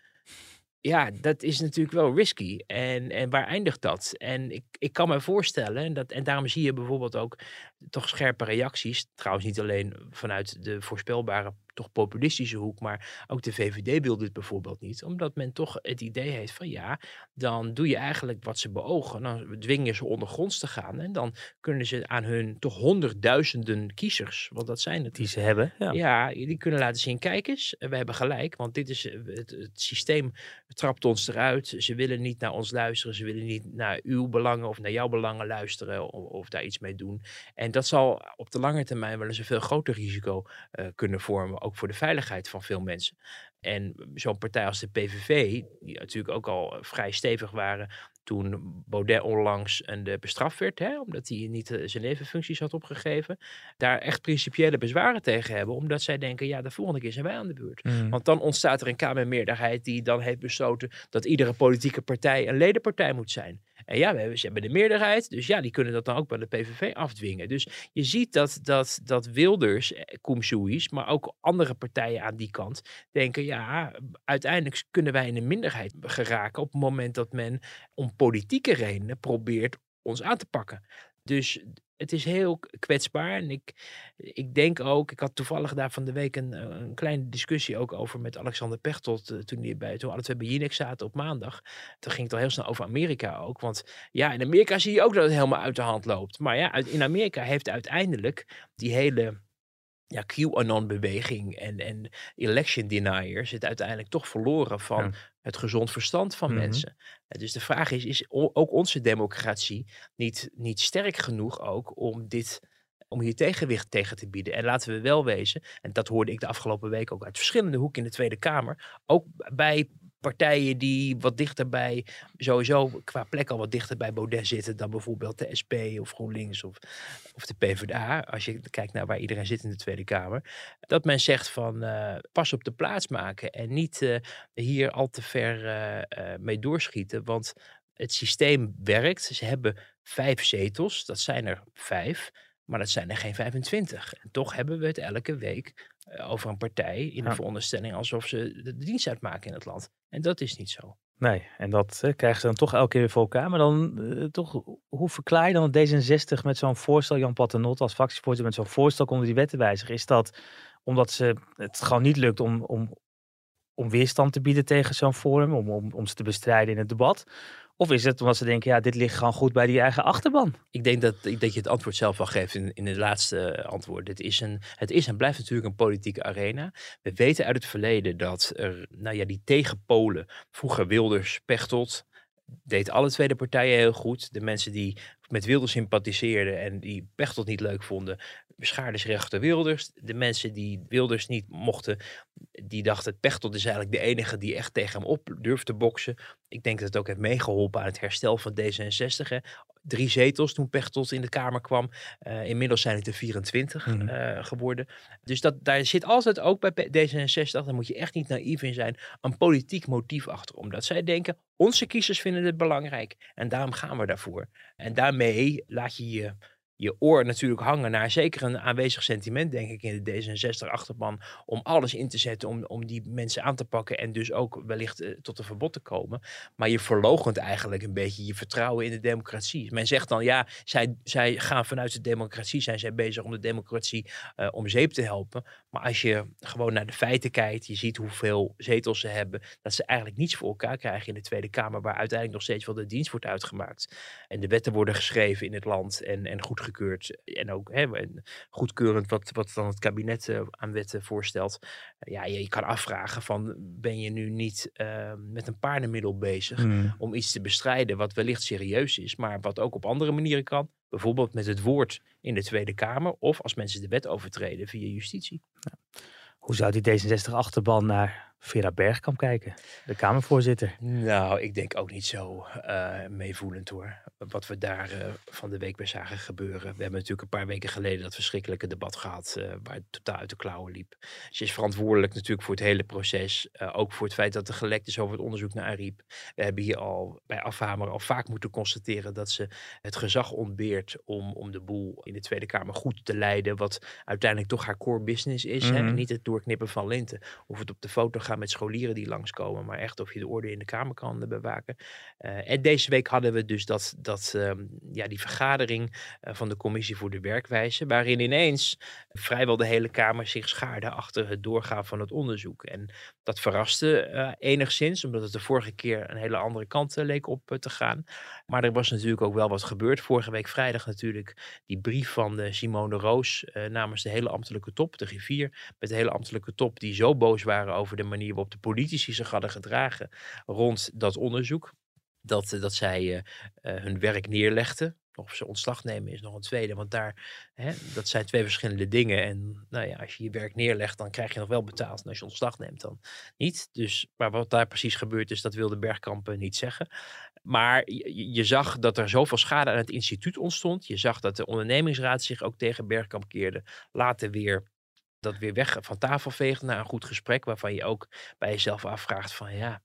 ja, dat is natuurlijk wel risky. En, en waar eindigt dat? En ik, ik kan me voorstellen, dat, en daarom zie je bijvoorbeeld ook toch scherpe reacties. Trouwens, niet alleen vanuit de voorspelbare toch populistische hoek, maar ook de VVD wil dit bijvoorbeeld niet. Omdat men toch het idee heeft van ja, dan doe je eigenlijk wat ze beogen. Dan dwingen ze ondergronds te gaan en dan kunnen ze aan hun toch honderdduizenden kiezers, want dat zijn het. Die ze hebben. Ja, ja die kunnen laten zien, kijk eens, we hebben gelijk, want dit is het, het systeem trapt ons eruit. Ze willen niet naar ons luisteren, ze willen niet naar uw belangen of naar jouw belangen luisteren of, of daar iets mee doen. En dat zal op de lange termijn wel eens een veel groter risico uh, kunnen vormen ook voor de veiligheid van veel mensen. En zo'n partij als de PVV, die natuurlijk ook al eh, vrij stevig waren toen Baudet onlangs en de bestraft werd, hè, omdat hij niet eh, zijn nevenfuncties had opgegeven, daar echt principiële bezwaren tegen hebben, omdat zij denken, ja, de volgende keer zijn wij aan de beurt. Mm. Want dan ontstaat er een Kamermeerderheid die dan heeft besloten dat iedere politieke partij een ledenpartij moet zijn. En ja, we hebben, ze hebben de meerderheid, dus ja, die kunnen dat dan ook bij de PVV afdwingen. Dus je ziet dat, dat, dat Wilders, Koemsoeis, eh, maar ook andere partijen aan die kant denken, ja, uiteindelijk kunnen wij in een minderheid geraken op het moment dat men om politieke redenen probeert ons aan te pakken. Dus het is heel kwetsbaar. En ik, ik denk ook, ik had toevallig daar van de week een, een kleine discussie ook over met Alexander Pechtold. Eh, toen, die bij, toen alle twee bij Jinek zaten op maandag. Toen ging het al heel snel over Amerika ook. Want ja, in Amerika zie je ook dat het helemaal uit de hand loopt. Maar ja, in Amerika heeft uiteindelijk die hele ja, QAnon-beweging en, en election deniers het uiteindelijk toch verloren van het gezond verstand van mhm. mensen. Dus de vraag is, is ook onze democratie niet, niet sterk genoeg ook om dit om hier tegenwicht tegen te bieden. En laten we wel wezen, en dat hoorde ik de afgelopen week ook uit verschillende hoeken in de Tweede Kamer, ook bij partijen die wat dichterbij, sowieso qua plek al wat dichter bij Baudet zitten dan bijvoorbeeld de SP of GroenLinks of, of de PvdA. Als je kijkt naar waar iedereen zit in de Tweede Kamer. Dat men zegt van uh, pas op de plaats maken en niet uh, hier al te ver uh, mee doorschieten. Want het systeem werkt. Ze hebben vijf zetels, dat zijn er vijf. Maar dat zijn er geen 25. En toch hebben we het elke week eh, over een partij in de veronderstelling alsof ze de dienst uitmaken in het land. En dat is niet zo. Nee, en dat uh, krijgen ze dan toch elke keer weer voor elkaar. Maar dan uh, toch, hoe verklaar je dan D66 met zo'n voorstel, Jan Patenot als fractievoorzitter met zo'n voorstel om die wet te wijzigen? Is dat omdat ze, het gewoon niet lukt om, om, om weerstand te bieden tegen zo'n forum, om, om, om ze te bestrijden in het debat? Of is het omdat ze denken, ja, dit ligt gewoon goed bij die eigen achterban? Ik denk dat, dat je het antwoord zelf wel geeft in, in het laatste antwoord. Het is, een, het is en blijft natuurlijk een politieke arena. We weten uit het verleden dat er, nou ja, die tegenpolen, vroeger Wilders, Pechtold, deed alle tweede partijen heel goed. De mensen die met Wilders sympathiseerden en die Pechtold niet leuk vonden, beschaarden zich Wilders. De mensen die Wilders niet mochten, die dachten Pechtold is eigenlijk de enige die echt tegen hem op durfde boksen. Ik denk dat het ook heeft meegeholpen aan het herstel van D66. Hè. Drie zetels toen Pechtold in de Kamer kwam. Uh, inmiddels zijn het er 24 mm uh, geworden. Dus dat, daar zit altijd ook bij D66, daar moet je echt niet naïef in zijn, een politiek motief achter. Omdat zij denken, onze kiezers vinden het belangrijk en daarom gaan we daarvoor. En daarmee laat je je je oor natuurlijk hangen naar zeker een aanwezig sentiment, denk ik, in de D66-achterban. Om alles in te zetten om, om die mensen aan te pakken en dus ook wellicht uh, tot een verbod te komen. Maar je verlogent eigenlijk een beetje je vertrouwen in de democratie. Men zegt dan, ja, zij, zij gaan vanuit de democratie, zijn zij bezig om de democratie uh, om zeep te helpen. Maar als je gewoon naar de feiten kijkt, je ziet hoeveel zetels ze hebben, dat ze eigenlijk niets voor elkaar krijgen in de Tweede Kamer, waar uiteindelijk nog steeds wel de dienst wordt uitgemaakt. En de wetten worden geschreven in het land en, en goed goedgekeurd. En ook hè, goedkeurend wat, wat dan het kabinet uh, aan wetten voorstelt. ja, je, je, kan afvragen van ben je nu niet ehm, met een paardenmiddel bezig Hmm. om iets te bestrijden wat wellicht serieus is, maar wat ook op andere manieren kan. Bijvoorbeeld met het woord in de Tweede Kamer of als mensen de wet overtreden via justitie. Hoe zou die D66-achterban naar Vera Bergkamp kijken, de Kamervoorzitter? Nou, ik denk ook niet zo uh, meevoelend hoor. Wat we daar uh, van de week bij zagen gebeuren. We hebben natuurlijk een paar weken geleden dat verschrikkelijke debat gehad. Uh, waar het totaal uit de klauwen liep. Ze is verantwoordelijk natuurlijk voor het hele proces. ook voor het feit dat er gelekt is over het onderzoek naar Ariep. We hebben hier al bij Afhamer al vaak moeten constateren dat ze het gezag ontbeert om, om de boel in de Tweede Kamer goed te leiden. Wat uiteindelijk toch haar core business is. Mm -hmm. hè? Niet het doorknippen van linten. Of het op de foto gaan met scholieren die langskomen. Maar echt of je de orde in de Kamer kan bewaken. Uh, en deze week hadden we dus dat, dat, um, ja, die vergadering uh, van de Commissie voor de Werkwijze. Waarin ineens vrijwel de hele Kamer zich schaarde achter het doorgaan van het onderzoek. En dat verraste enigszins, omdat het de vorige keer een hele andere kant leek op te gaan. Maar er was natuurlijk ook wel wat gebeurd. Vorige week vrijdag natuurlijk die brief van de Simone Roos namens de hele ambtelijke top, de rivier. Met de hele ambtelijke top die zo boos waren over de manier waarop de politici zich hadden gedragen rond dat onderzoek. Dat, dat zij uh, uh, hun werk neerlegden. Of ze ontslag nemen is nog een tweede. Want daar, hè, dat zijn twee verschillende dingen. En nou ja, als je je werk neerlegt, dan krijg je nog wel betaald. En als je ontslag neemt, dan niet. Dus, maar wat daar precies gebeurd is, dat wilde Bergkamp niet zeggen. Maar je, je, zag dat er zoveel schade aan het instituut ontstond. Je zag dat de ondernemingsraad zich ook tegen Bergkamp keerde. Later weer dat weer weg van tafel veegt na een goed gesprek. Waarvan je ook bij jezelf afvraagt van ja,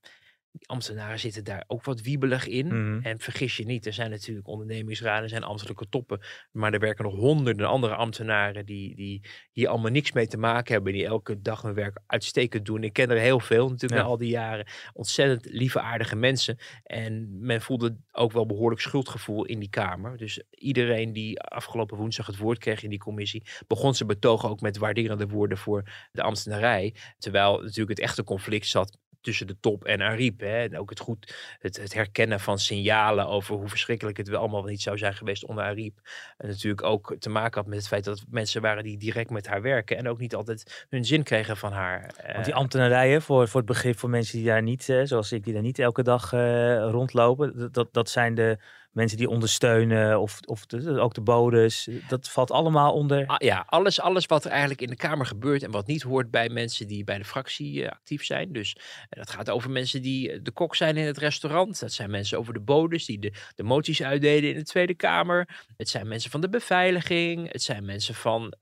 die ambtenaren zitten daar ook wat wiebelig in. Mm -hmm. En vergis je niet, er zijn natuurlijk ondernemingsraden, er zijn ambtelijke toppen. Maar er werken nog honderden andere ambtenaren die, die hier allemaal niks mee te maken hebben. Die elke dag hun werk uitstekend doen. Ik ken er heel veel natuurlijk Ja. na al die jaren. Ontzettend lieve, aardige mensen. En men voelde ook wel behoorlijk schuldgevoel in die Kamer. Dus iedereen die afgelopen woensdag het woord kreeg in die commissie, begon zijn betoog ook met waarderende woorden voor de ambtenarij. Terwijl natuurlijk het echte conflict zat tussen de top en Ariep. En ook het goed het, het herkennen van signalen over hoe verschrikkelijk het wel allemaal niet zou zijn geweest onder Ariep. En natuurlijk ook te maken had met het feit dat mensen waren die direct met haar werken en ook niet altijd hun zin kregen van haar. Want die Eh, ambtenarijen, voor, voor het begrip voor mensen die daar niet, eh, zoals ik, die daar niet elke dag eh, rondlopen, dat, dat zijn de mensen die ondersteunen of, of de- ook de bodes. Dat valt allemaal onder. Ah, ja, alles, alles wat er eigenlijk in de Kamer gebeurt en wat niet hoort bij mensen die bij de fractie eh, actief zijn. Dus eh, dat gaat over mensen die eh, de kok zijn in het restaurant. Dat zijn mensen over de bodes die de, de moties uitdeden in de Tweede Kamer. Het zijn mensen van de beveiliging. Het zijn mensen van,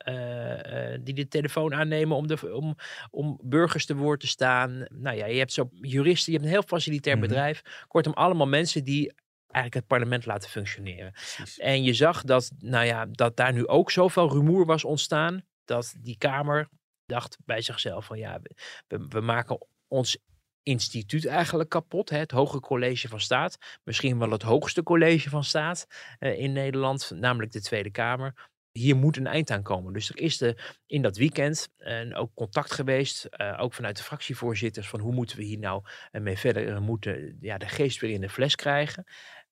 die de telefoon aannemen om, de, om, om burgers te woord te staan. Nou ja, je hebt zo juristen, je hebt een heel facilitair Mhm. bedrijf. Kortom, allemaal mensen die eigenlijk het parlement laten functioneren. En je zag dat, nou ja, dat daar nu ook zoveel rumoer was ontstaan. Dat die Kamer dacht bij zichzelf van ja, we, we maken ons instituut eigenlijk kapot. Hè? Het Hoge College van Staat. Misschien wel het hoogste college van staat eh, in Nederland. Namelijk de Tweede Kamer. Hier moet een eind aan komen. Dus er is de, in dat weekend en ook contact geweest. eh, ook vanuit de fractievoorzitters. Van hoe moeten we hier nou eh, mee verder. Moeten ja, de geest weer in de fles krijgen.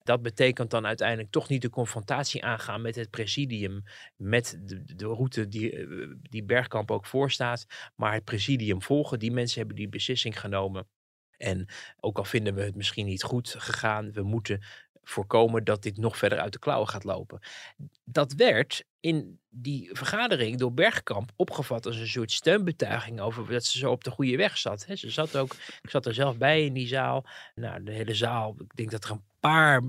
Dat betekent dan uiteindelijk toch niet de confrontatie aangaan met het presidium, met de, de route die, eh, die Bergkamp ook voorstaat, maar het presidium volgen. Die mensen hebben die beslissing genomen. En ook al vinden we het misschien niet goed gegaan, we moeten voorkomen dat dit nog verder uit de klauwen gaat lopen. Dat werd in die vergadering door Bergkamp opgevat als een soort steunbetuiging over dat ze zo op de goede weg zat. Ze zat ook, ik zat er zelf bij in die zaal. Nou, de hele zaal, ik denk dat er een paar,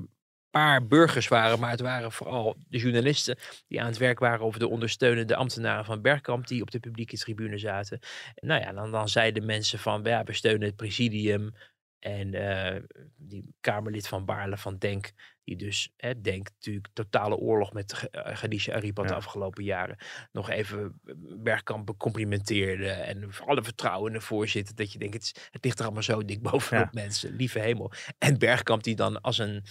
paar burgers waren, maar het waren vooral de journalisten die aan het werk waren over de ondersteunende ambtenaren van Bergkamp die op de publieke tribune zaten. Nou ja, dan, dan zeiden mensen van, ja, we steunen het presidium. En eh, die Kamerlid van Baarle van Denk, die dus, hè, Denk natuurlijk totale oorlog met eh, Khadija Ariep had de afgelopen jaren, nog even eh, Bergkamp complimenteerde en alle vertrouwen in de voorzitter, dat je denkt, het, is- het ligt er allemaal zo dik bovenop mensen, lieve hemel. En Bergkamp die dan als een,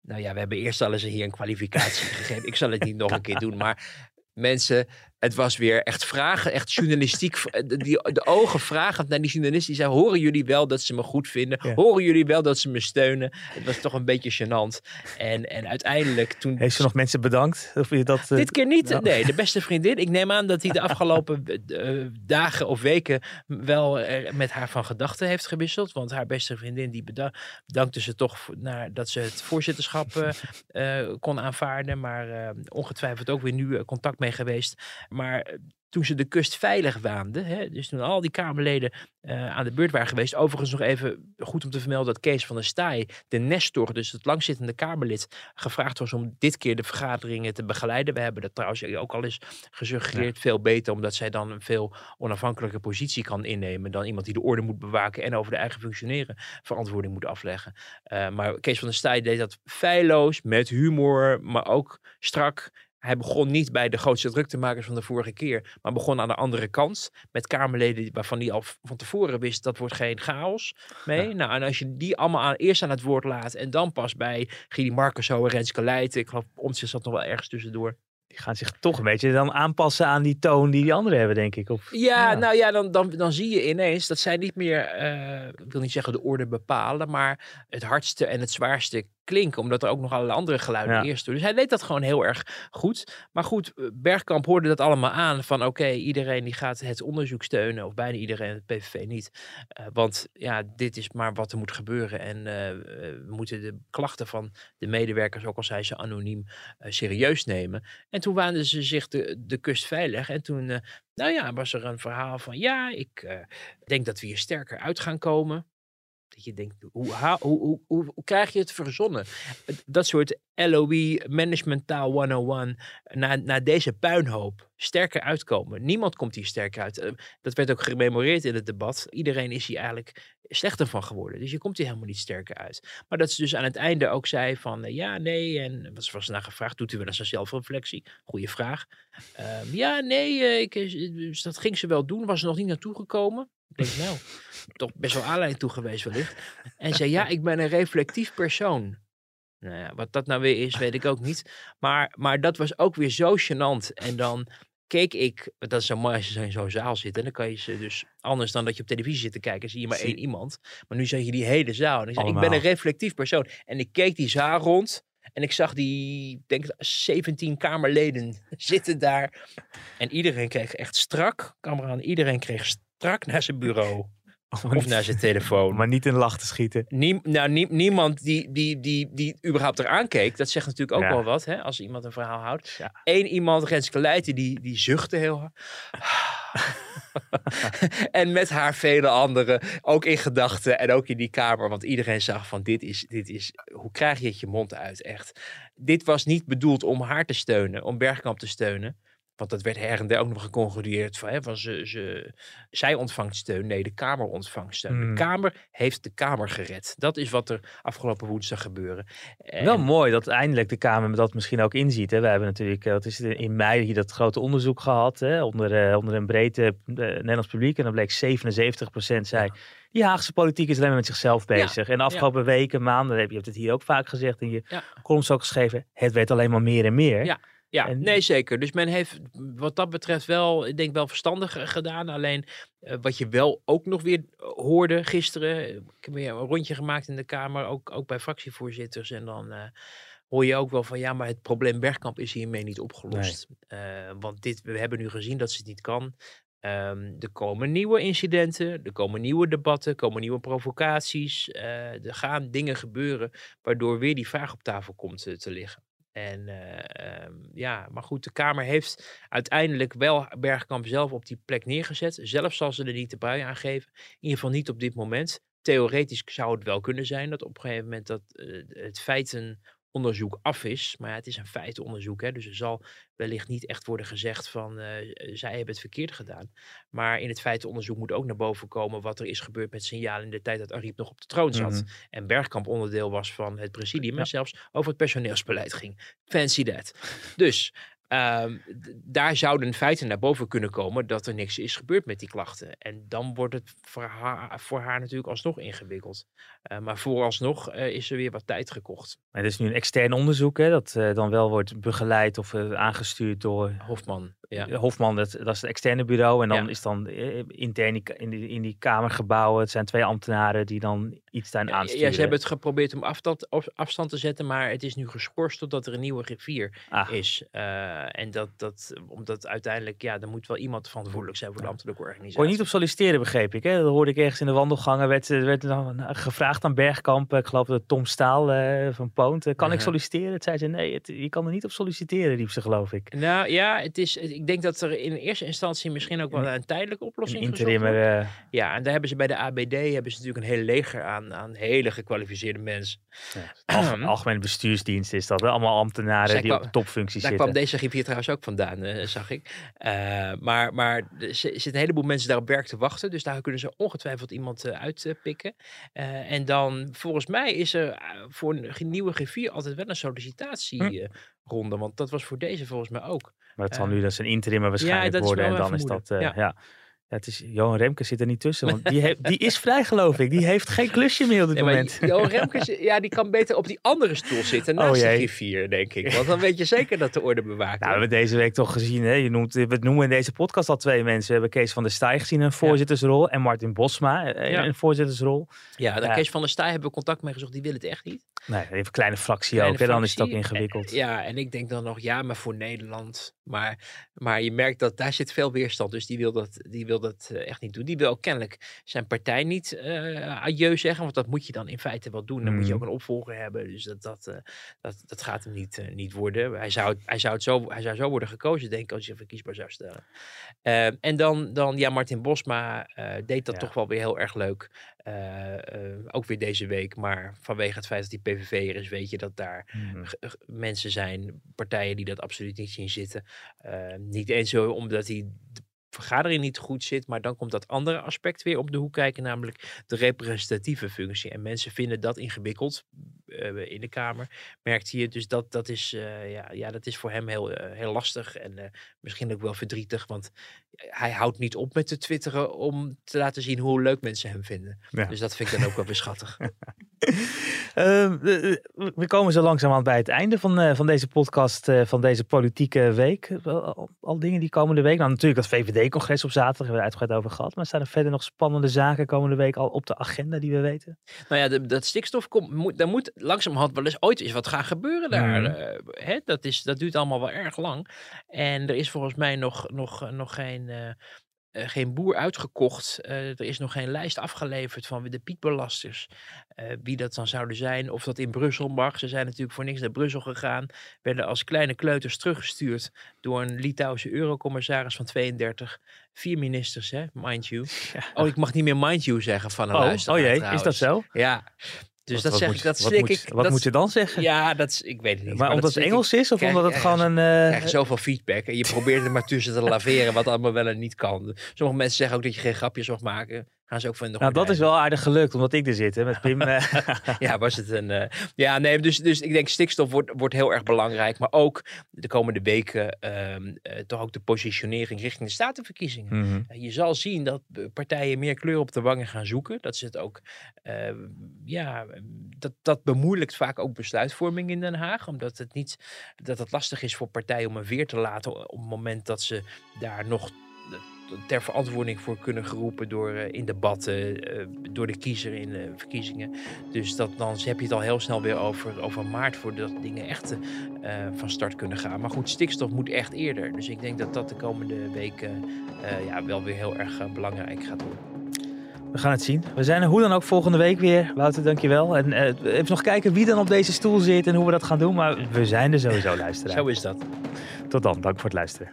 nou ja, we hebben eerst al eens hier een kwalificatie gegeven, ik zal het niet nog een keer doen, maar mensen Het was weer echt vragen, echt journalistiek. de, die, de ogen vragend naar die journalist. Die zei, horen jullie wel dat ze me goed vinden? Horen jullie wel dat ze me steunen? Het was toch een beetje gênant. En, en uiteindelijk toen... Heeft ze nog mensen bedankt? Of je dat, uh... Dit keer niet. Nee, de beste vriendin. Ik neem aan dat hij de afgelopen uh, dagen of weken wel uh, met haar van gedachten heeft gewisseld. Want haar beste vriendin die bedankte ze toch naar, dat ze het voorzitterschap kon aanvaarden. Maar ongetwijfeld ook weer nu contact mee geweest. Maar toen ze de kust veilig waanden, hè, dus toen al die Kamerleden uh, aan de beurt waren geweest. Overigens nog even goed om te vermelden dat Kees van der Staaij, de Nestor, dus het langzittende Kamerlid, gevraagd was om dit keer de vergaderingen te begeleiden. We hebben dat trouwens ook al eens gesuggereerd, veel beter, omdat zij dan een veel onafhankelijke positie kan innemen dan iemand die de orde moet bewaken en over de eigen functioneren verantwoording moet afleggen. Uh, maar Kees van der Staaij deed dat feilloos, met humor, maar ook strak hij begon niet bij de grootste druktemakers van de vorige keer, maar begon aan de andere kant met Kamerleden waarvan hij al van tevoren wist dat wordt geen chaos mee. Nou, en als je die allemaal aan, eerst aan het woord laat en dan pas bij Gidi Markenso en Renske Leijten, ik geloof ons zat nog wel ergens tussendoor, die gaan zich toch een beetje dan aanpassen aan die toon die die anderen hebben, denk ik. Of, ja, nou ja, dan, dan, dan zie je ineens dat zij niet meer, uh, ik wil niet zeggen de orde bepalen, maar het hardste en het zwaarste klinken, omdat er ook nog allerlei andere geluiden eerst doen. Dus hij deed dat gewoon heel erg goed. Maar goed, eh, Bergkamp hoorde dat allemaal aan van oké, iedereen die gaat het onderzoek steunen, of bijna iedereen, het PVV niet. Uh, want ja, dit is maar wat er moet gebeuren en uh, we moeten de klachten van de medewerkers, ook al zijn ze anoniem, serieus nemen. En toen waanden ze zich de, de kust veilig en toen, nou ja, was er een verhaal van ja, ik denk dat we hier sterker uit gaan komen. Dat je denkt, hoe, hoe, hoe, hoe, krijg je het verzonnen? Dat soort LOE, Management Taal 101, na, na deze puinhoop sterker uitkomen. Niemand komt hier sterker uit. Eh, dat werd ook gememoreerd in het debat. Iedereen is hier eigenlijk slechter van geworden. Dus je komt hier helemaal niet sterker uit. Maar dat ze dus aan het einde ook zei van eh, ja, nee. En was, was naar gevraagd, doet u wel eens een zelfreflectie? Goeie vraag. Um, ja, nee, uh, ik, dus dat ging ze wel doen. Was er nog niet naartoe gekomen. Ik denk, nou, toch best wel aanleiding toe geweest wellicht. En zei, ja, ik ben een reflectief persoon. Nou ja, wat dat nou weer is, weet ik ook niet. Maar, maar dat was ook weer zo gênant. En dan keek ik, dat is zo mooi als je in zo'n zaal zit. En dan kan je ze dus, anders dan dat je op televisie zit te kijken, zie je maar één iemand. Maar nu zag je die hele zaal. En ik zei, ik ben een reflectief persoon. En ik keek die zaal rond. En ik zag die, denk ik, 17 Kamerleden zitten daar. En iedereen kreeg echt strak, camera iedereen kreeg strak naar zijn bureau. Of naar zijn telefoon. Maar niet in lach te schieten. Nou, nie, niemand die, die, die, die überhaupt eraan keek. Dat zegt natuurlijk ook wel wat, hè, als iemand een verhaal houdt. Ja. Eén iemand, Renske Leijten, die, die zuchtte heel hard. en met haar vele anderen, ook in gedachten en ook in die kamer. Want iedereen zag van dit is, dit is, hoe krijg je het je mond uit, echt. Dit was niet bedoeld om haar te steunen, om Bergkamp te steunen. Want dat werd her en der ook nog gecontroleerd van, hè, van ze, ze, zij ontvangt steun. Nee, de Kamer ontvangt steun. De hmm. Kamer heeft de Kamer gered. Dat is wat er afgelopen woensdag gebeurde. Wel mooi dat eindelijk de Kamer dat misschien ook inziet. Hè. We hebben natuurlijk, eh, wat is het, in mei hier dat grote onderzoek gehad hè, onder, uh, onder een breedte uh, Nederlands publiek. En dan bleek 77% zei, ja. die Haagse politiek is alleen maar met zichzelf bezig. En de afgelopen weken, maanden, heb je hebt het hier ook vaak gezegd in je columns ook geschreven, het werd alleen maar meer en meer. Ja. Ja, nee zeker. Dus men heeft wat dat betreft wel, ik denk wel verstandig eh, gedaan. Alleen uh, wat je wel ook nog weer eh, hoorde gisteren. Ik heb weer een rondje gemaakt in de Kamer, ook, ook bij fractievoorzitters. En dan uh, hoor je ook wel van ja, maar het probleem Bergkamp is hiermee niet opgelost. Nee. want dit, we hebben nu gezien dat ze het niet kan. Um, er komen nieuwe incidenten, er komen nieuwe debatten, er komen nieuwe provocaties. er gaan dingen gebeuren waardoor weer die vraag op tafel komt te liggen. En uh, um, ja, maar goed, de Kamer heeft uiteindelijk wel Bergkamp zelf op die plek neergezet. Zelfs zal ze er niet de brui aan geven. In ieder geval niet op dit moment. Theoretisch zou het wel kunnen zijn dat op een gegeven moment dat uh, het feiten onderzoek af is. Maar ja, het is een feitenonderzoek. Hè, dus er zal wellicht niet echt worden gezegd van uh, zij hebben het verkeerd gedaan. Maar in het feitenonderzoek moet ook naar boven komen wat er is gebeurd met signalen in de tijd dat Ariep nog op de troon zat. Mm -hmm. En Bergkamp onderdeel was van het presidium ja. en zelfs over het personeelsbeleid ging. Fancy that. Dus Um, daar zouden feiten naar boven kunnen komen dat er niks is gebeurd met die klachten. En dan wordt het voor haar, voor haar natuurlijk alsnog ingewikkeld. Uh, maar vooralsnog uh, is er weer wat tijd gekocht. Het is nu een extern onderzoek hè, dat uh, dan wel wordt begeleid of aangestuurd door... Hofman. Ja. Hofman, dat, dat is het externe bureau. En dan Ja. is dan eh, intern in die, in die, in die kamergebouwen. Het zijn twee ambtenaren die dan iets daarin Ja, aansturen. ja, ze hebben het geprobeerd om afstand, afstand te zetten, maar het is nu geschorst totdat er een nieuwe griffier Ah. is. Eh, en dat, dat, omdat uiteindelijk, ja, er moet wel iemand verantwoordelijk zijn voor de ambtelijke organisatie. Kon je niet op solliciteren, begreep ik. Hè? Dat hoorde ik ergens in de wandelgangen. Werd, eh, werd dan gevraagd aan Bergkamp. eh, Ik geloof dat Tom Staal eh, van Poont. eh, Kan ik solliciteren? Het zei ze, nee, het- je kan er niet op solliciteren, riep ze geloof ik. Nou ja, het is, ik denk dat er in eerste instantie misschien ook wel een tijdelijke oplossing interimmer. eh, Ja, en daar hebben ze bij de ABD hebben ze natuurlijk een heel leger aan, aan hele gekwalificeerde mensen. alge- algemene bestuursdienst is dat. Hè? Allemaal ambtenaren Zij die kwam- op topfuncties Daar zitten. kwam deze griffier trouwens ook vandaan, eh, zag ik. Eh, maar maar er zi- zitten een heleboel mensen daar op werk te wachten. Dus daar kunnen ze ongetwijfeld iemand uitpikken. En dan, volgens mij, is er voor een nieuwe griffier altijd wel een sollicitatieronde. Want dat was voor deze volgens mij ook. Maar het zal Eh, nu dus een interimmer waarschijnlijk dat is worden. En dan is dat, vermoeden, eh, ja. Ja, het is, Johan Remke zit er niet tussen, want die, heeft, die is vrij geloof ik. Die heeft geen klusje meer op dit Nee, moment. Johan Remkes, ja, die kan beter op die andere stoel zitten Oh, naast de griffier, denk ik. Want dan weet je zeker dat de orde bewaakt Nou, we hebben deze week toch gezien, hè? Je noemt, we noemen in deze podcast al twee mensen. We hebben Kees van der Staaij gezien in een voorzittersrol. En Martin Bosma eh, in Ja. een voorzittersrol. Ja, Ja. Kees van der Staaij hebben we contact mee gezocht. Die wil het echt niet. Nee, even een kleine fractie Kleine ook. Hè? Dan is het ook ingewikkeld. Ja, en ik denk dan nog, ja, maar voor Nederland. Maar, maar je merkt dat daar zit veel weerstand. Dus die wil dat, die wil dat eh, echt niet doen. Die wil ook kennelijk zijn partij niet eh adieu zeggen. Want dat moet je dan in feite wel doen. Dan moet je ook Mhm. een opvolger hebben. Dus dat, dat, eh, dat, dat gaat hem niet, niet worden. Hij zou, hij, zou het zo, hij zou zo worden gekozen, denk ik, als je verkiesbaar zou stellen. Eh, en dan, dan, ja, Martin Bosma deed dat Ja. toch wel weer heel erg leuk. Eh, eh, ook weer deze week. Maar vanwege het feit dat die PVV'er is, weet je dat daar Mhm. mensen zijn, partijen die dat absoluut niet zien zitten. Eh, niet eens zo omdat die de vergadering niet goed zit, maar dan komt dat andere aspect weer op de hoek kijken, namelijk de representatieve functie. En mensen vinden dat ingewikkeld in de Kamer, merkt hij. Dus dat, dat, is, ja, ja, dat is voor hem heel, heel lastig en misschien ook wel verdrietig, want hij houdt niet op met te twitteren om te laten zien hoe leuk mensen hem vinden. Ja. Dus dat vind ik dan ook wel weer schattig. Ehm, eh, eh, we komen zo langzamerhand bij het einde van, eh, van deze podcast, eh, van deze politieke week. Wel, Al, al dingen die komende week. Nou, natuurlijk dat VVD-congres op zaterdag, hebben we uitgebreid over gehad. Maar staan er verder nog spannende zaken komende week al op de agenda die we weten? Nou ja, de- dat stikstof komt, moet, daar moet langzamerhand wel eens ooit eens wat gaan gebeuren daar. Eh, hè? Dat, is, dat duurt allemaal wel erg lang. En er is volgens mij nog, nog, nog geen, eh, eh, geen boer uitgekocht. Eh, er is nog geen lijst afgeleverd van de piekbelasters. wie dat dan zouden zijn. Of dat in Brussel mag. Ze zijn natuurlijk voor niks naar Brussel gegaan. Werden als kleine kleuters teruggestuurd door een Litouwse eurocommissaris van 32. Vier ministers, hè, mind you. Oh, ik mag niet meer mind you zeggen van een Oh, luisteraar oh jee, is dat zo? Ja. Dus Wat- dat wat zeg moet- ik, dat slik ik. Wat dat, moet je dan zeggen? Ja, dat is, ik weet het niet. maar dat omdat het ik. Engels is of Krijg- omdat het gewoon een... krijg je zoveel feedback en je probeert er maar tussen te laveren wat allemaal wel en niet kan. Sommige mensen zeggen ook dat je geen grapjes mag maken. Gaan ze ook van de nou, dat is wel aardig gelukt, omdat ik er zit hè, met Pim. eh. ja, was het een. eh, ja, nee, dus, dus ik denk stikstof wordt, wordt heel erg belangrijk. Maar ook de komende weken ehm, eh, toch ook de positionering richting de statenverkiezingen. Mhm. Je zal zien dat partijen meer kleur op de wangen gaan zoeken. Dat ze het ook, ja, dat, dat bemoeilijkt vaak ook besluitvorming in Den Haag. Omdat het niet, dat het lastig is voor partijen om een veer te laten op het moment dat ze daar nog ter verantwoording voor kunnen geroepen door eh, in debatten, eh, door de kiezer in de verkiezingen. Dus dat, dan heb je het al heel snel weer over, over maart voordat dingen echt eh, van start kunnen gaan. Maar goed, stikstof moet echt eerder. Dus ik denk dat dat de komende weken eh, ja, wel weer heel erg eh, belangrijk gaat worden. We gaan het zien. We zijn er hoe dan ook volgende week weer. Wouter, dankjewel. En eh, even nog kijken wie dan op deze stoel zit en hoe we dat gaan doen. Maar we zijn er sowieso, luisteraar. Zo is dat. Tot dan. Dank voor het luisteren.